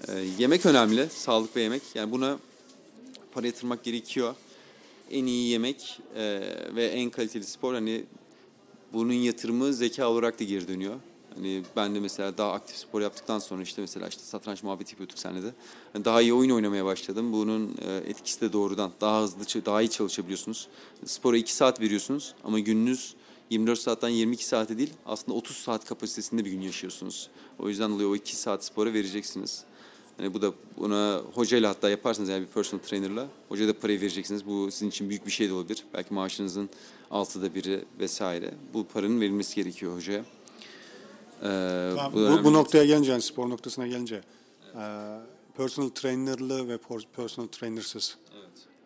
e, yemek önemli, sağlık ve yemek. Yani buna para yatırmak gerekiyor. En iyi yemek e, ve en kaliteli spor hani bunun yatırımı zeka olarak da geri dönüyor. Hani ben de mesela daha aktif spor yaptıktan sonra işte mesela işte satranç muhabbeti yapıyorduk seninle de. Hani daha iyi oyun oynamaya başladım. Bunun e, etkisi de doğrudan. Daha hızlı, daha iyi çalışabiliyorsunuz. Spora 2 saat veriyorsunuz ama gününüz 24 saatten 22 saate değil aslında 30 saat kapasitesinde bir gün yaşıyorsunuz. O yüzden dolayı o 2 saat spora vereceksiniz. Hani bu da buna hocayla hatta yaparsanız yani bir personal trainer'la hocaya da parayı vereceksiniz. Bu sizin için büyük bir şey de olabilir. Belki maaşınızın altıda biri vesaire. Bu paranın verilmesi gerekiyor hocaya. Ee, Tamam, bu, önemli. bu noktaya gelince, yani spor noktasına gelince e, personal trainer'lı ve personal trainer'sız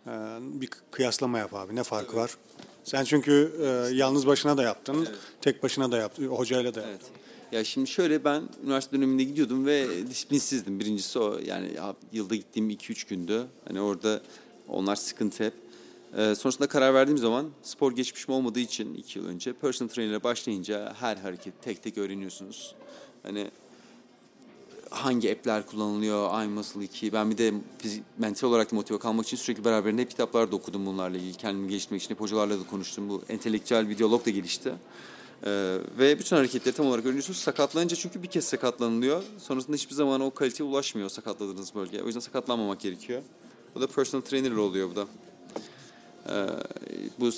e, bir kıyaslama yap abi. Ne farkı var? Sen çünkü e, yalnız başına da yaptın, tek başına da yaptın, hocayla da yaptın. Evet. Ya şimdi şöyle ben üniversite döneminde gidiyordum ve disiplinsizdim. Birincisi o yani ya- yılda gittiğim 2-3 gündü. Hani orada onlar sıkıntı hep. Ee, sonrasında karar verdiğim zaman spor geçmişim olmadığı için 2 yıl önce personal trainer'e başlayınca her hareket tek tek öğreniyorsunuz. Hani hangi app'ler kullanılıyor, iMuscle 2. Ben bir de fizik, mental olarak motive kalmak için sürekli beraberinde hep kitaplar da okudum bunlarla ilgili. Kendimi geliştirmek için hep hocalarla da konuştum. Bu entelektüel videolog da gelişti. Ee, ve bütün hareketleri tam olarak öğreniyorsunuz. Sakatlanınca çünkü bir kez sakatlanılıyor. Sonrasında hiçbir zaman o kaliteye ulaşmıyor sakatladığınız bölgeye. O yüzden sakatlanmamak gerekiyor. Bu da personal trainer oluyor bu da. Ee, bu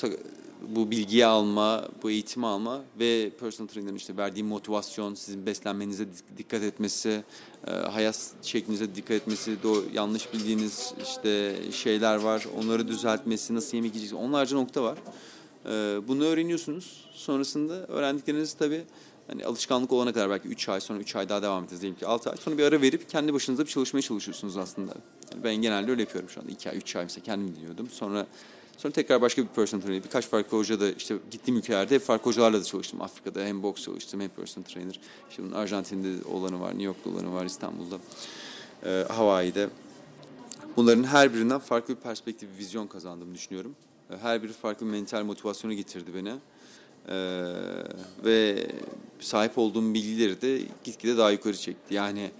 bu bilgiyi alma, bu eğitimi alma ve personal trainer'ın işte verdiği motivasyon, sizin beslenmenize dik- dikkat etmesi, e, hayat şeklinize dikkat etmesi, do yanlış bildiğiniz işte şeyler var, onları düzeltmesi, nasıl yemek yiyeceksiniz, onlarca nokta var. Ee, bunu öğreniyorsunuz. Sonrasında öğrendikleriniz tabii hani alışkanlık olana kadar belki 3 ay sonra 3 ay daha devam edeceğiz diyelim ki 6 ay sonra bir ara verip kendi başınıza bir çalışmaya çalışıyorsunuz aslında. Yani ben genelde öyle yapıyorum şu anda 2 ay 3 ay mesela kendim dinliyordum. Sonra sonra tekrar başka bir personal trainer birkaç farklı hoca da işte gittiğim ülkelerde hep farklı hocalarla da çalıştım. Afrika'da hem boks çalıştım hem personal trainer. İşte bunun Arjantin'de olanı var, New York'ta olanı var, İstanbul'da, e, Hawaii'de. Bunların her birinden farklı bir perspektif, bir vizyon kazandığımı düşünüyorum. E, Her biri farklı mental motivasyona getirdi beni. Ee, ve sahip olduğum bilgileri de gitgide daha yukarı çekti. Yani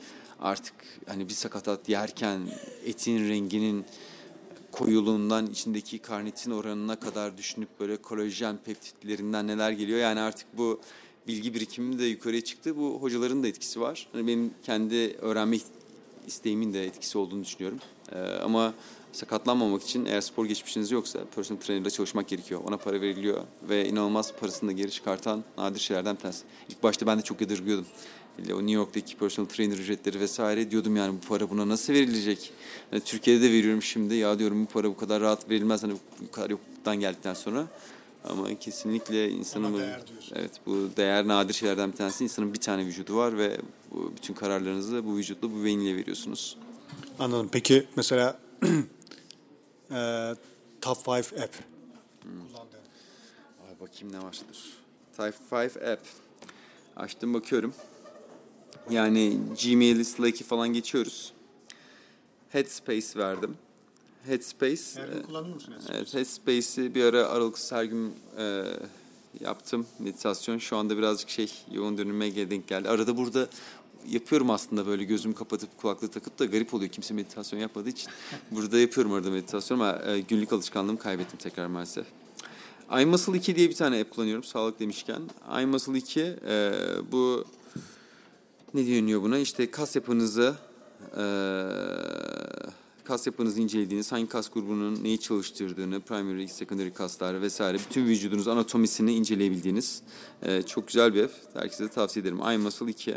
artık hani bir sakatat yerken etin renginin koyuluğundan içindeki karnitin oranına kadar düşünüp böyle kolajen peptitlerinden neler geliyor. Yani artık bu bilgi birikimim de yukarıya çıktı. Bu hocaların da etkisi var. Hani benim kendi öğrenme isteğimin de etkisi olduğunu düşünüyorum. Ee, ama sakatlanmamak için eğer spor geçmişiniz yoksa personal trainer'da çalışmak gerekiyor. Ona para veriliyor ve inanılmaz parasını da geri çıkartan nadir şeylerden bir tanesi. İlk başta ben de çok yadırgıyordum. O New York'taki personal trainer ücretleri vesaire diyordum yani bu para buna nasıl verilecek? Yani Türkiye'de de veriyorum şimdi ya diyorum bu para bu kadar rahat verilmez hani bu kadar yoktan geldikten sonra. Ama kesinlikle insanın bu- evet bu değer nadir şeylerden bir tanesi. İnsanın bir tane vücudu var ve Bu bütün kararlarınızı bu vücutla, bu beyinle veriyorsunuz. Anladım. Peki mesela (clears throat) e, Top 5 app. Kullandığın. Ay bakayım ne vardır. Type 5 app. Açtım bakıyorum. Yani Gmail, Slack'i falan geçiyoruz. Headspace verdim. Headspace. Her gün e, kullanıyor musun? Evet, Headspace'i bir ara aralıksız her gün e, yaptım meditasyon. Şu anda birazcık şey yoğun dönüme denk geldi. Arada burada yapıyorum aslında böyle gözümü kapatıp kulaklığı takıp da garip oluyor. Kimse meditasyon yapmadığı için. (laughs) Burada yapıyorum arada meditasyon ama e, günlük alışkanlığımı kaybettim tekrar maalesef. iMuscle 2 diye bir tane app kullanıyorum sağlık demişken. iMuscle 2 e, bu ne deniyor buna? İşte kas yapınızı e, kas yapınızı incelediğiniz, hangi kas grubunun neyi çalıştırdığını, primary, secondary kaslar vesaire bütün vücudunuz anatomisini inceleyebildiğiniz e, çok güzel bir app. Herkese tavsiye ederim. iMuscle 2.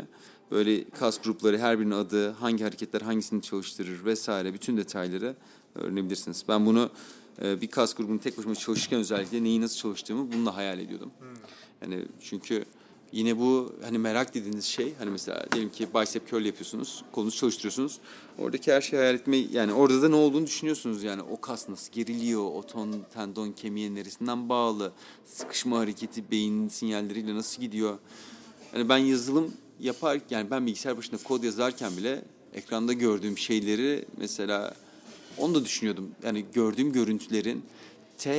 Böyle kas grupları, her birinin adı, hangi hareketler hangisini çalıştırır vesaire bütün detayları öğrenebilirsiniz. Ben bunu e, bir kas grubunu tek başıma çalışırken özellikle neyi nasıl çalıştığımı bununla hayal ediyordum. Yani çünkü Yine bu hani merak dediğiniz şey hani mesela diyelim ki bicep curl yapıyorsunuz, kolunuzu çalıştırıyorsunuz. Oradaki her şeyi hayal etme yani orada da ne olduğunu düşünüyorsunuz yani o kas nasıl geriliyor, o ton, tendon kemiğe neresinden bağlı, sıkışma hareketi beyin sinyalleriyle nasıl gidiyor. Hani ben yazılım yapar yani ben bilgisayar başında kod yazarken bile ekranda gördüğüm şeyleri mesela onu da düşünüyordum. Yani gördüğüm görüntülerin T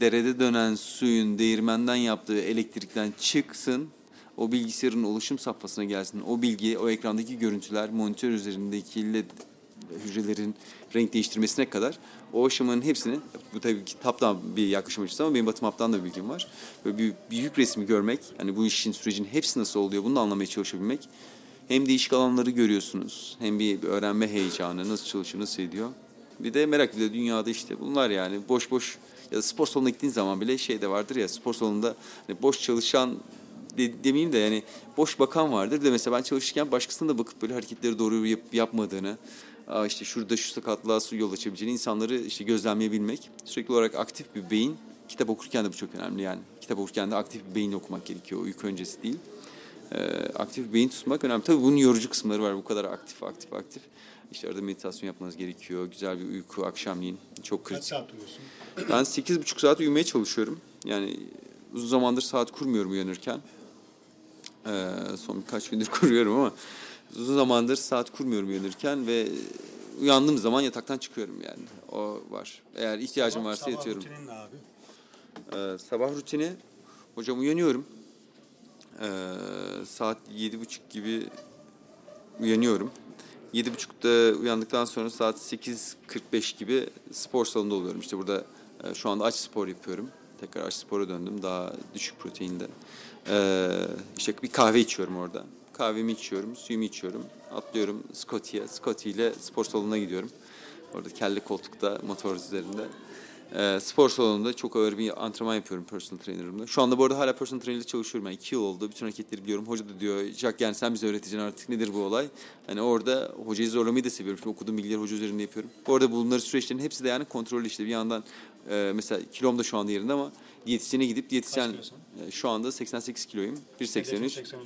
derede dönen suyun değirmenden yaptığı elektrikten çıksın. O bilgisayarın oluşum safhasına gelsin. O bilgi, o ekrandaki görüntüler, monitör üzerindeki led hücrelerin renk değiştirmesine kadar o aşamanın hepsini, bu tabii ki taptan bir yaklaşım açısı ama benim batım haptan da bilgim var. Böyle bir büyük resmi görmek, hani bu işin sürecin hepsi nasıl oluyor bunu da anlamaya çalışabilmek. Hem değişik alanları görüyorsunuz, hem bir öğrenme heyecanı, nasıl çalışıyor, nasıl ediyor. Bir de merak ediyor dünyada işte bunlar yani boş boş ya da spor salonuna gittiğin zaman bile şey de vardır ya spor salonunda hani boş çalışan de, demeyeyim de yani boş bakan vardır de mesela ben çalışırken başkasının da bakıp böyle hareketleri doğru yap, yapmadığını Aa işte şurada şu sakatlığa su yol açabileceğini insanları işte gözlemleyebilmek sürekli olarak aktif bir beyin kitap okurken de bu çok önemli yani kitap okurken de aktif bir beyin okumak gerekiyor uyku öncesi değil ee, aktif beyin tutmak önemli tabii bunun yorucu kısımları var bu kadar aktif aktif aktif işte arada meditasyon yapmanız gerekiyor. Güzel bir uyku akşamleyin. Çok kritik. Kaç saat uyuyorsun? Ben 8,5 saat uyumaya çalışıyorum. Yani uzun zamandır saat kurmuyorum uyanırken. Ee, son birkaç gündür (laughs) kuruyorum ama uzun zamandır saat kurmuyorum uyanırken ve uyandığım zaman yataktan çıkıyorum yani. O var. Eğer ihtiyacım varsa Sabah yatıyorum. rutinin ne abi? Ee, sabah rutini hocam uyanıyorum. Ee, saat yedi buçuk gibi uyanıyorum. Yedi buçukta uyandıktan sonra saat 8.45 gibi spor salonunda oluyorum. İşte burada e, şu anda aç spor yapıyorum. Tekrar aç spora döndüm daha düşük proteinde. Ee, işte bir kahve içiyorum orada. Kahvemi içiyorum, suyumu içiyorum. Atlıyorum Scotty'ye. Scotty ile spor salonuna gidiyorum. Orada kelle koltukta motor üzerinde. Ee, spor salonunda çok ağır bir antrenman yapıyorum personal trainer'ımla. Şu anda bu arada hala personal trainer ile çalışıyorum. Yani iki yıl oldu. Bütün hareketleri biliyorum. Hoca da diyor, Jack yani sen bize öğreteceksin artık nedir bu olay. Hani orada hocayı zorlamayı da seviyorum. Şimdi okuduğum bilgileri hoca üzerinde yapıyorum. Bu arada bunları süreçlerin hepsi de yani kontrollü işte. Bir yandan e, mesela kilom da şu anda yerinde ama diyetisyene gidip diyetisyen e, şu anda 88 kiloyum. 1.83.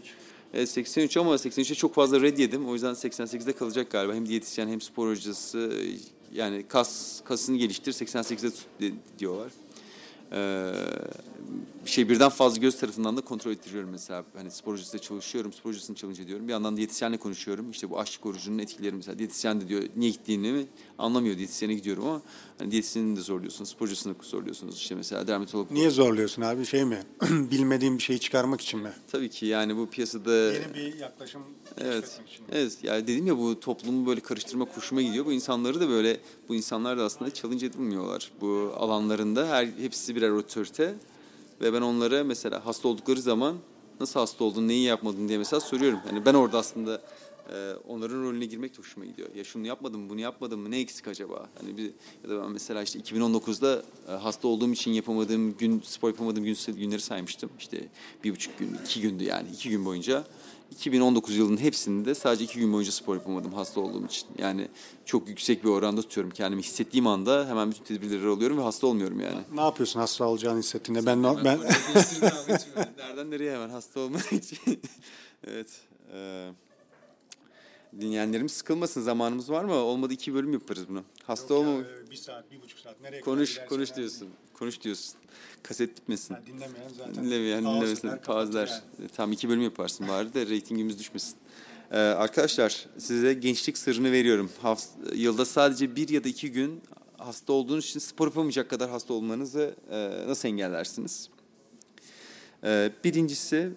83. Evet 83 ama 83'e çok fazla red yedim. O yüzden 88'de kalacak galiba. Hem diyetisyen hem spor hocası yani kas kasını geliştir 88'de tut di- diyorlar. Ee, şey birden fazla göz tarafından da kontrol ettiriyorum mesela. Hani spor hocasıyla çalışıyorum, spor hocasını challenge ediyorum. Bir yandan diyetisyenle konuşuyorum. İşte bu açlık orucunun etkileri mesela. Diyetisyen de diyor niye gittiğini anlamıyor. Diyetisyene gidiyorum ama hani diyetisyenini de zorluyorsunuz, spor hocasını zorluyorsunuz. İşte mesela dermatolog. Niye zorluyorsun abi şey mi? (clears throat) Bilmediğin bir şeyi çıkarmak için mi? Tabii ki yani bu piyasada Yeni bir yaklaşım Evet. için. Evet. Yani dedim ya bu toplumu böyle karıştırma hoşuma gidiyor. Bu insanları da böyle bu insanlar da aslında challenge edilmiyorlar. Bu alanlarında her hepsi birer otorite ve ben onlara mesela hasta oldukları zaman nasıl hasta oldun, neyi yapmadın diye mesela soruyorum. Yani ben orada aslında e, onların rolüne girmek de hoşuma gidiyor. Ya şunu yapmadım mı, bunu yapmadım mı, ne eksik acaba? Hani bir ya da ben mesela işte 2019'da e, hasta olduğum için yapamadığım gün, spor yapamadığım gün, günleri saymıştım. İşte bir buçuk gün, iki gündü yani iki gün boyunca. 2019 yılının hepsinde sadece iki gün boyunca spor yapamadım hasta olduğum için. Yani çok yüksek bir oranda tutuyorum kendimi. Hissettiğim anda hemen bütün tedbirleri alıyorum ve hasta olmuyorum yani. Ne yapıyorsun hasta olacağını hissettiğinde? Ben ben Nereden nereye hemen hasta olmak için. (laughs) evet. E, dinleyenlerimiz sıkılmasın. Zamanımız var mı? Olmadı iki bölüm yaparız bunu. Hasta Yok olma. e, bir saat, bir buçuk saat. Nereye Konuş, konuş gidersen diyorsun. Konuş diyorsun. Kaset bitmesin. yani. Dinlemeyen zaten. Dinlemeyen dinlemesin. Pauzeler. yani. E, Tam iki bölüm yaparsın bari de reytingimiz düşmesin. Ee, arkadaşlar size gençlik sırrını veriyorum. Haft- yılda sadece bir ya da iki gün hasta olduğunuz için spor yapamayacak kadar hasta olmanızı e, nasıl engellersiniz? Ee, birincisi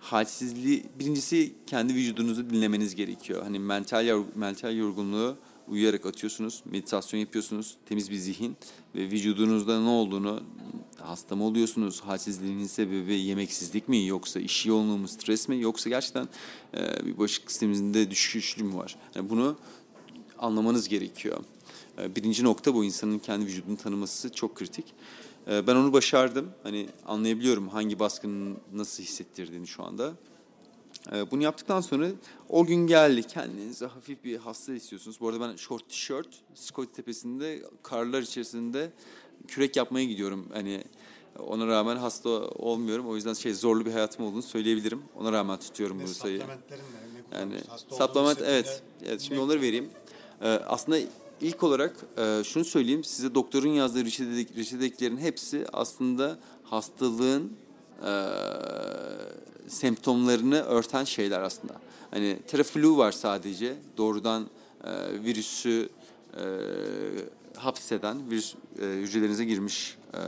halsizliği, birincisi kendi vücudunuzu dinlemeniz gerekiyor. Hani mental mental yorgunluğu uyuyarak atıyorsunuz, meditasyon yapıyorsunuz, temiz bir zihin ve vücudunuzda ne olduğunu hasta mı oluyorsunuz, halsizliğinin sebebi yemeksizlik mi yoksa iş yoğunluğu mu, stres mi yoksa gerçekten e, bir bağışıklık sisteminizde düşüşlü mü var? Yani bunu anlamanız gerekiyor. E, Birinci nokta bu insanın kendi vücudunu tanıması çok kritik. E, Ben onu başardım. Hani anlayabiliyorum hangi baskının nasıl hissettirdiğini şu anda. E, Bunu yaptıktan sonra o gün geldi. Kendinize hafif bir hasta hissediyorsunuz. Bu arada ben short tişört, Scott tepesinde karlar içerisinde kürek yapmaya gidiyorum. Hani ona rağmen hasta olmuyorum. O yüzden şey zorlu bir hayatım olduğunu söyleyebilirim. Ona rağmen tutuyorum Ne bu sayıyı. Yani hissettiğinde evet. Evet şimdi onları vereyim. Ee, aslında ilk olarak e, şunu söyleyeyim. Size doktorun yazdığı reçetedeki, reçetedeklerin hepsi aslında hastalığın e, semptomlarını örten şeyler aslında. Hani teraflu var sadece. Doğrudan e, virüsü e, hapseden, virüs e, hücrelerinize girmiş e,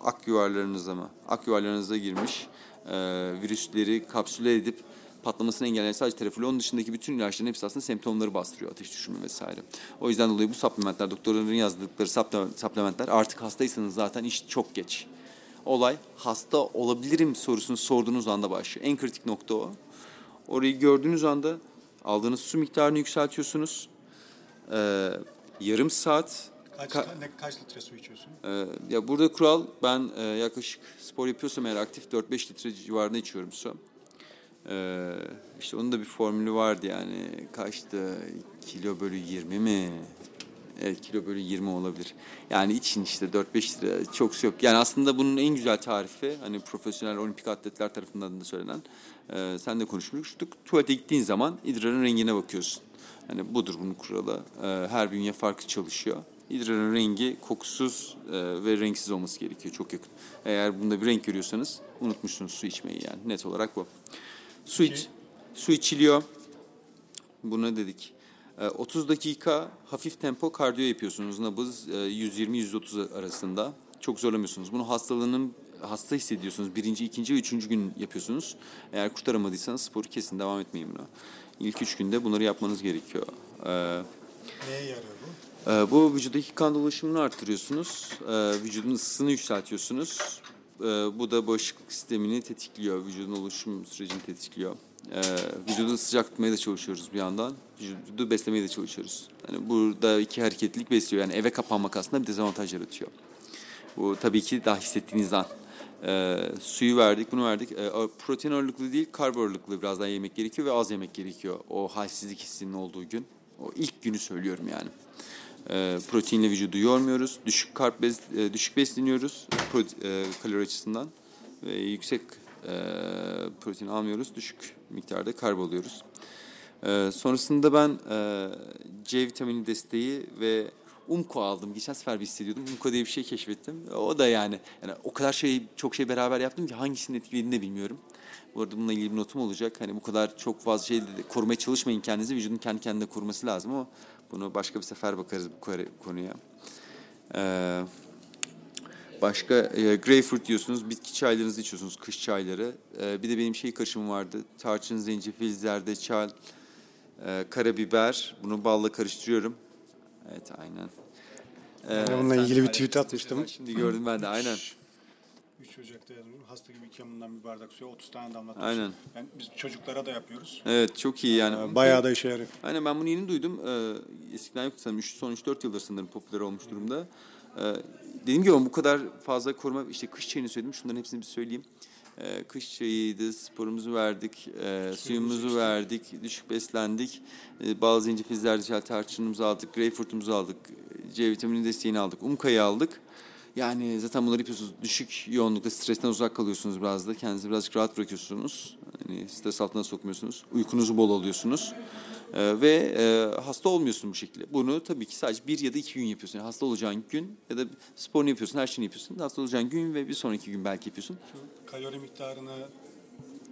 ak yuvarlarınıza mı? Ak yuvarlarınıza girmiş e, virüsleri kapsüle edip patlamasını engelleyen sadece teraflu. Onun dışındaki bütün ilaçların hepsi aslında semptomları bastırıyor. Ateş düşürme vesaire. O yüzden dolayı bu supplementler, doktorların yazdıkları supple- supplementler artık hastaysanız zaten iş çok geç. Olay hasta olabilirim sorusunu sorduğunuz anda başlıyor. En kritik nokta o. Orayı gördüğünüz anda aldığınız su miktarını yükseltiyorsunuz. Ee, yarım saat Kaç, Ka- ne, kaç litre su içiyorsun? ee, ya burada kural ben e, yaklaşık spor yapıyorsam eğer aktif 4-5 litre civarında içiyorum su. Ee, işte onun da bir formülü vardı yani kaçtı kilo bölü 20 mi? Evet kilo bölü 20 olabilir. Yani için işte 4-5 litre çok yok. Yani aslında bunun en güzel tarifi hani profesyonel olimpik atletler tarafından da söylenen e, sen de konuşmuştuk. Tuvalete gittiğin zaman idrarın rengine bakıyorsun. Hani budur bunun kuralı. E, her bünye farklı çalışıyor. İdrarın rengi kokusuz e, ve renksiz olması gerekiyor. Çok yakın. Eğer bunda bir renk görüyorsanız unutmuşsunuz su içmeyi yani. Net olarak bu. Su iç, su içiliyor. Buna dedik. E, 30 dakika hafif tempo kardiyo yapıyorsunuz. Nabız e, 120-130 arasında. Çok zorlamıyorsunuz. Bunu hastalığının hasta hissediyorsunuz. Birinci, ikinci ve üçüncü gün yapıyorsunuz. Eğer kurtaramadıysanız sporu kesin devam etmeyin buna. İlk üç günde bunları yapmanız gerekiyor. E, Neye yarıyor bu? ee, Bu vücuttaki kan dolaşımını arttırıyorsunuz. Ee, Vücudun ısısını yükseltiyorsunuz. Ee, Bu da bağışıklık sistemini tetikliyor. Vücudun oluşum sürecini tetikliyor. Ee, Vücudu sıcak tutmaya da çalışıyoruz bir yandan. Vücudu beslemeye de çalışıyoruz. Yani burada iki hareketlilik besliyor. Yani eve kapanmak aslında bir dezavantaj yaratıyor. Bu tabii ki daha hissettiğiniz an. Ee, suyu verdik, bunu verdik. Ee, protein ağırlıklı değil, karbo ağırlıklı biraz daha yemek gerekiyor ve az yemek gerekiyor. O halsizlik hissinin olduğu gün. O ilk günü söylüyorum yani. Ee, proteinle vücudu yormuyoruz. Düşük karp bes, e, düşük besleniyoruz e, kalori açısından ve yüksek e, protein almıyoruz. Düşük miktarda karb alıyoruz. Sonrasında ben e, C vitamini desteği ve Umko aldım. Geçen sefer bir hissediyordum. Umko diye bir şey keşfettim. O da yani, yani o kadar şey çok şey beraber yaptım ki hangisinin etkilediğini de bilmiyorum. Bu arada bununla ilgili bir notum olacak. Hani bu kadar çok fazla şey korumaya çalışmayın kendinizi. Vücudun kendi kendine koruması lazım ama bunu başka bir sefer bakarız bu konuya. Ee, başka e, greyfurt diyorsunuz, bitki çaylarınızı içiyorsunuz, kış çayları. Ee, bir de benim şey karışımım vardı. Tarçın, zencefil, zerdeçal, e, karabiber. Bunu balla karıştırıyorum. Evet aynen. Ee, Yani bununla ilgili bir tweet atmıştım. Şimdi gördüm ben de aynen. 3 Ocak'ta yazdım. Hasta gibi iki yanından bir bardak suya 30 tane damlatıyorsun. Aynen. Yani biz çocuklara da yapıyoruz. Evet çok iyi yani. Ee, Bayağı da işe yarıyor. Aynen ben bunu yeni duydum. Ee, eskiden yoktu sanırım. Son 3-4 yıldır sanırım popüler olmuş durumda. Ee, dediğim gibi bu kadar fazla koruma, işte kış çayını söyledim. Şunların hepsini bir söyleyeyim. Ee, kış çayıydı, sporumuzu verdik, e, suyumuzu içtik. verdik, düşük beslendik. Ee, bazı zencefil, zerdeçal tarçınımızı aldık, greyfurtumuzu aldık, C vitamini desteğini aldık, umkayı aldık. Yani zaten bunları yapıyorsunuz. Düşük yoğunlukta stresten uzak kalıyorsunuz biraz da. Kendinizi birazcık rahat bırakıyorsunuz. Hani stres altına sokmuyorsunuz. Uykunuzu bol alıyorsunuz. Ee, ve e, hasta olmuyorsun bu şekilde. Bunu tabii ki sadece bir ya da iki gün yapıyorsun. Yani hasta olacağın gün ya da sporunu yapıyorsun, her şeyini yapıyorsun. Hasta olacağın gün ve bir sonraki gün belki yapıyorsun. Kalori miktarını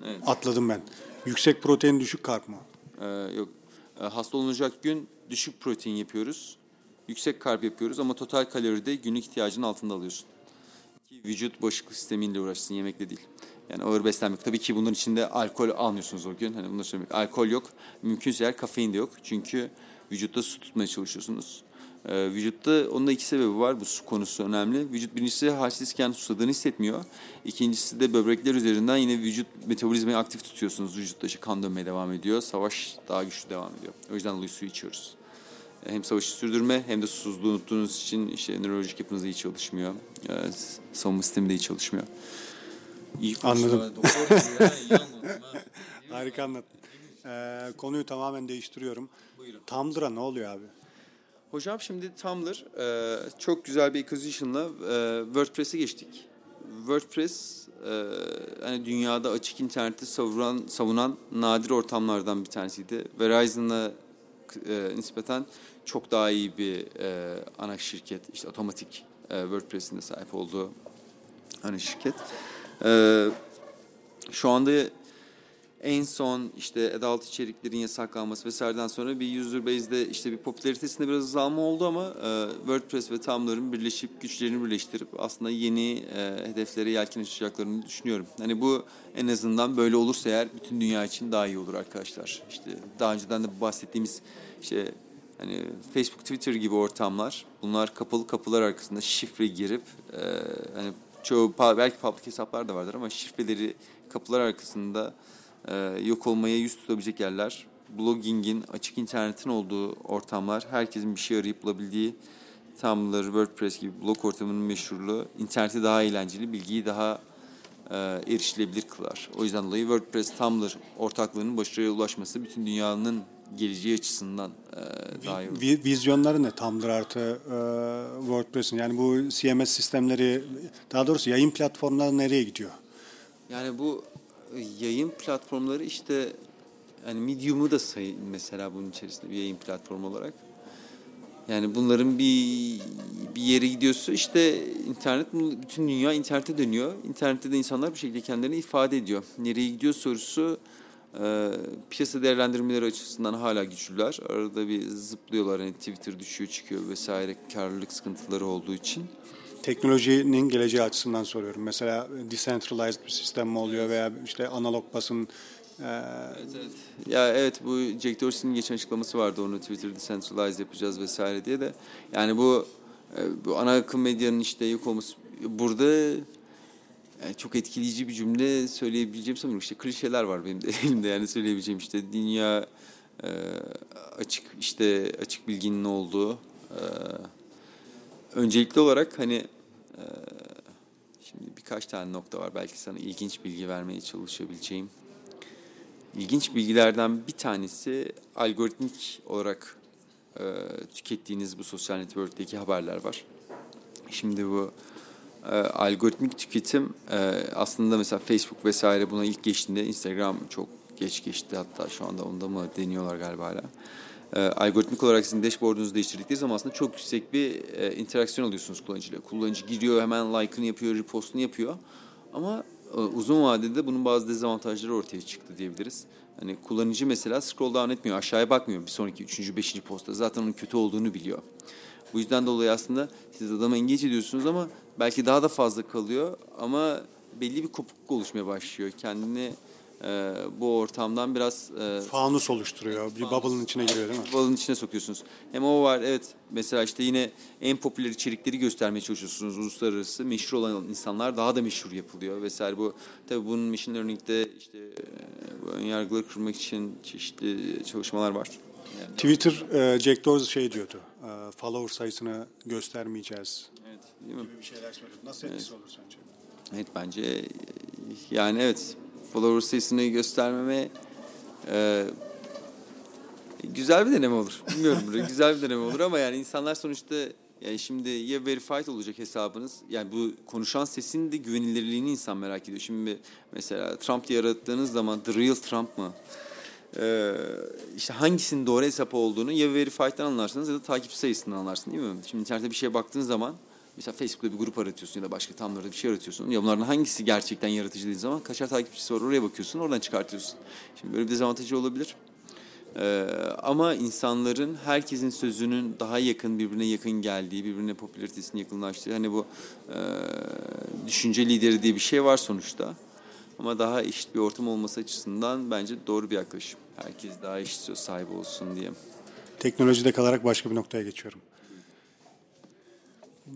Evet. atladım ben. Yüksek protein düşük karp mı? Ee, yok. Ee, hasta olunacak gün düşük protein yapıyoruz. Yüksek karp yapıyoruz ama total kaloride günlük ihtiyacının altında alıyorsun. Ki vücut bağışıklık sistemiyle uğraşsın yemekle değil. Yani ağır beslenmek. Tabii ki bunun içinde alkol almıyorsunuz o gün. Hani bunu söylemek. Alkol yok. Mümkünse eğer kafein de yok. Çünkü vücutta su tutmaya çalışıyorsunuz. Ee, vücutta onun da iki sebebi var. Bu su konusu önemli. Vücut birincisi halsizken susadığını hissetmiyor. İkincisi de böbrekler üzerinden yine vücut metabolizmayı aktif tutuyorsunuz. Vücutta işte kan dönmeye devam ediyor. Savaş daha güçlü devam ediyor. O yüzden dolayı su içiyoruz. Hem savaşı sürdürme hem de susuzluğu unuttuğunuz için işte nörolojik yapınız iyi çalışmıyor. Ee, savunma sistemi de iyi çalışmıyor. İyi Anladım. (laughs) Harika anlattın. Ee, konuyu tamamen değiştiriyorum. Buyurun. Tumblr'a ne oluyor abi? Hocam şimdi Tumblr e, çok güzel bir acquisition'la e, WordPress'e geçtik. WordPress e, hani dünyada açık interneti savunan, savunan nadir ortamlardan bir tanesiydi. Verizon'a e, nispeten çok daha iyi bir e, ana şirket. işte otomatik e, WordPress'in de sahip olduğu ana şirket. E, şu anda en son işte adult içeriklerin yasaklanması vesaireden sonra bir user base'de işte bir popülaritesinde biraz azalma oldu ama e, WordPress ve Tumblr'ın birleşip güçlerini birleştirip aslında yeni e, hedeflere yelken açacaklarını düşünüyorum. Hani bu en azından böyle olursa eğer bütün dünya için daha iyi olur arkadaşlar. İşte daha önceden de bahsettiğimiz işte hani Facebook, Twitter gibi ortamlar bunlar kapalı kapılar arkasında şifre girip e, hani çoğu belki public hesaplar da vardır ama şifreleri kapılar arkasında yok olmaya yüz tutabilecek yerler. Blogging'in, açık internetin olduğu ortamlar, herkesin bir şey arayıp bulabildiği Tumblr, WordPress gibi blog ortamının meşhurluğu, interneti daha eğlenceli, bilgiyi daha e, erişilebilir kılar. O yüzden dolayı WordPress, Tumblr ortaklığının başarıya ulaşması bütün dünyanın geleceği açısından e, daha iyi olur. Vi- vizyonları ne Tumblr artı e, WordPress'in? Yani bu CMS sistemleri, daha doğrusu yayın platformları nereye gidiyor? Yani bu yayın platformları işte yani Medium'u da sayın mesela bunun içerisinde bir yayın platformu olarak. Yani bunların bir bir yere gidiyorsa işte internet bütün dünya internete dönüyor. İnternette de insanlar bir şekilde kendilerini ifade ediyor. Nereye gidiyor sorusu e, piyasa değerlendirmeleri açısından hala güçlüler. Arada bir zıplıyorlar hani Twitter düşüyor çıkıyor vesaire karlılık sıkıntıları olduğu için. Teknolojinin geleceği açısından soruyorum. Mesela decentralized bir sistem mi oluyor veya işte analog basın e, Ya evet bu Jack Dorsey'nin geçen açıklaması vardı onu Twitter'da decentralize yapacağız vesaire diye de. Yani bu e, bu ana akım medyanın işte yok olması burada yani çok etkileyici bir cümle söyleyebileceğim sanırım işte klişeler var benim de (laughs) elimde yani söyleyebileceğim işte dünya e, açık işte açık bilginin olduğu e, öncelikli olarak hani e, şimdi birkaç tane nokta var belki sana ilginç bilgi vermeye çalışabileceğim. İlginç bilgilerden bir tanesi algoritmik olarak e, tükettiğiniz bu sosyal network'teki haberler var. Şimdi bu e, algoritmik tüketim e, aslında mesela Facebook vesaire buna ilk geçtiğinde Instagram çok geç geçti hatta şu anda onda mı deniyorlar galiba hala. E, algoritmik olarak sizin dashboard'unuzu değiştirdikleri zaman aslında çok yüksek bir e, interaksiyon alıyorsunuz kullanıcıyla. Kullanıcı giriyor hemen like'ını yapıyor, repost'unu yapıyor. Ama e, uzun vadede bunun bazı dezavantajları ortaya çıktı diyebiliriz. Hani kullanıcı mesela scroll down etmiyor, aşağıya bakmıyor bir sonraki üçüncü, beşinci posta. Zaten onun kötü olduğunu biliyor. Bu yüzden dolayı aslında siz adamı engage ediyorsunuz ama belki daha da fazla kalıyor ama belli bir kopukluk oluşmaya başlıyor. Kendini e, bu ortamdan biraz e, fanus oluşturuyor. Bir bubble'ın içine giriyor değil mi? balın içine sokuyorsunuz. Hem o var evet mesela işte yine en popüler içerikleri göstermeye çalışıyorsunuz uluslararası. Meşhur olan insanlar daha da meşhur yapılıyor vesaire. Bu tabii bunun machine learning'de işte e, bu ön yargıları kırmak için çeşitli çalışmalar var. Yani, Twitter, e, Jack Dorsey şey diyordu. e, follower sayısını göstermeyeceğiz. evet, değil mi? Bir şeyler söylüyordu. Nasıl etkisi olur sence? Evet bence e, yani evet follower sayısını göstermeme e, güzel bir deneme olur. Bilmiyorum (laughs) güzel bir deneme olur ama yani insanlar sonuçta Yani şimdi ya verified olacak hesabınız. Yani bu konuşan sesin de güvenilirliğini insan merak ediyor. Şimdi mesela Trump diye arattığınız zaman the real Trump mı? Ee, işte hangisinin doğru hesap olduğunu ya verified'den anlarsınız ya da takip sayısından anlarsınız değil mi? Şimdi internette bir şeye baktığın zaman mesela Facebook'ta bir grup aratıyorsun ya da başka tamlarda bir şey aratıyorsun. Ya bunların hangisi gerçekten yaratıcı dediğin zaman kaçar takipçisi var oraya bakıyorsun oradan çıkartıyorsun. Şimdi böyle bir dezavantajı olabilir. Ee, ama insanların herkesin sözünün daha yakın birbirine yakın geldiği, birbirine popülaritesinin yakınlaştığı hani bu e, düşünce lideri diye bir şey var sonuçta. Ama daha eşit bir ortam olması açısından bence doğru bir yaklaşım. Herkes daha eşit söz sahibi olsun diye. Teknolojide kalarak başka bir noktaya geçiyorum.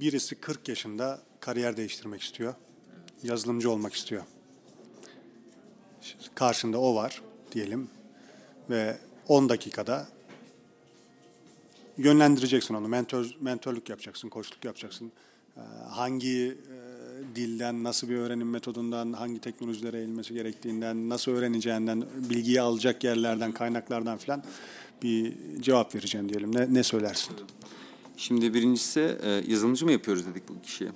Birisi 40 yaşında kariyer değiştirmek istiyor. Yazılımcı olmak istiyor. Karşında o var diyelim ve 10 dakikada yönlendireceksin onu. Mentor, mentörlük yapacaksın, koçluk yapacaksın. Ee, Hangi e, dilden, nasıl bir öğrenim metodundan, hangi teknolojilere eğilmesi gerektiğinden, nasıl öğreneceğinden, bilgiyi alacak yerlerden, kaynaklardan filan bir cevap vereceğim diyelim. Ne, ne söylersin? Şimdi birincisi e, yazılımcı mı yapıyoruz dedik bu kişiye.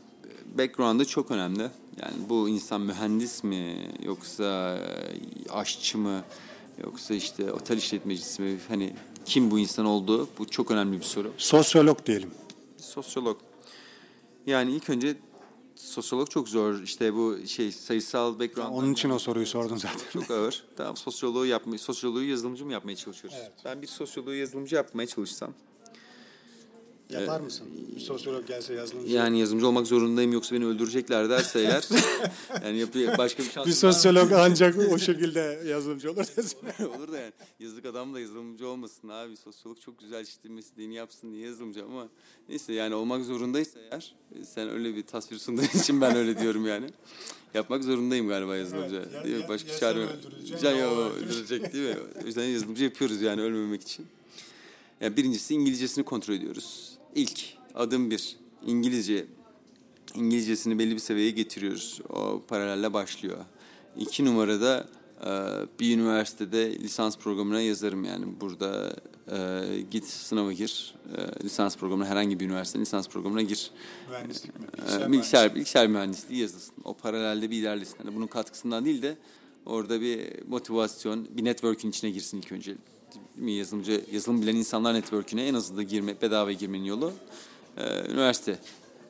Background'ı çok önemli. Yani bu insan mühendis mi yoksa e, aşçı mı yoksa işte otel işletmecisi mi? Hani kim bu insan olduğu bu çok önemli bir soru. Sosyolog diyelim. Sosyolog. Yani ilk önce sosyolog çok zor. İşte bu şey sayısal background. Onun için o soruyu sordun zaten. Çok ağır. Tamam sosyoloğu yapmayı, sosyoloğu yazılımcı mı yapmaya çalışıyoruz? Evet. Ben bir sosyoloğu yazılımcı yapmaya çalışsam. Yapar mısın? Bir sosyolog gelse yazılımcı. Yani yazılımcı olmak zorundayım yoksa beni öldürecekler derse eğer. (laughs) yani yapı, başka bir şans bir sosyolog (laughs) ancak o şekilde yazılımcı olur desin. (laughs) olur da yani. Yazık adam da yazılımcı olmasın abi. Sosyolog çok güzel işte mesleğini yapsın diye yazılımcı ama neyse yani olmak zorundaysa eğer sen öyle bir tasvir sunduğun için ben öyle diyorum yani. Yapmak zorundayım galiba yazılımcı. Evet, ya- değil mi? ya- Başka ya çare yok. öldürecek. öldürecek değil mi? O yüzden yazılımcı yapıyoruz yani ölmemek için. Yani birincisi İngilizcesini kontrol ediyoruz. İlk adım bir İngilizce İngilizcesini belli bir seviyeye getiriyoruz. O paralelle başlıyor. İki numarada e, bir üniversitede lisans programına yazarım yani. Burada e, git sınava gir. E, lisans programına herhangi bir üniversitenin lisans programına gir. Mühendislik mi? Bilgisayar, bilgisayar mühendisliği yazılsın. O paralelde bir ilerlesin. Yani bunun katkısından değil de orada bir motivasyon, bir network'ün içine girsin ilk önce. Mi? Yazılımcı, yazılım bilen insanlar network'üne en hızlı girme, bedava girmenin yolu e, üniversite.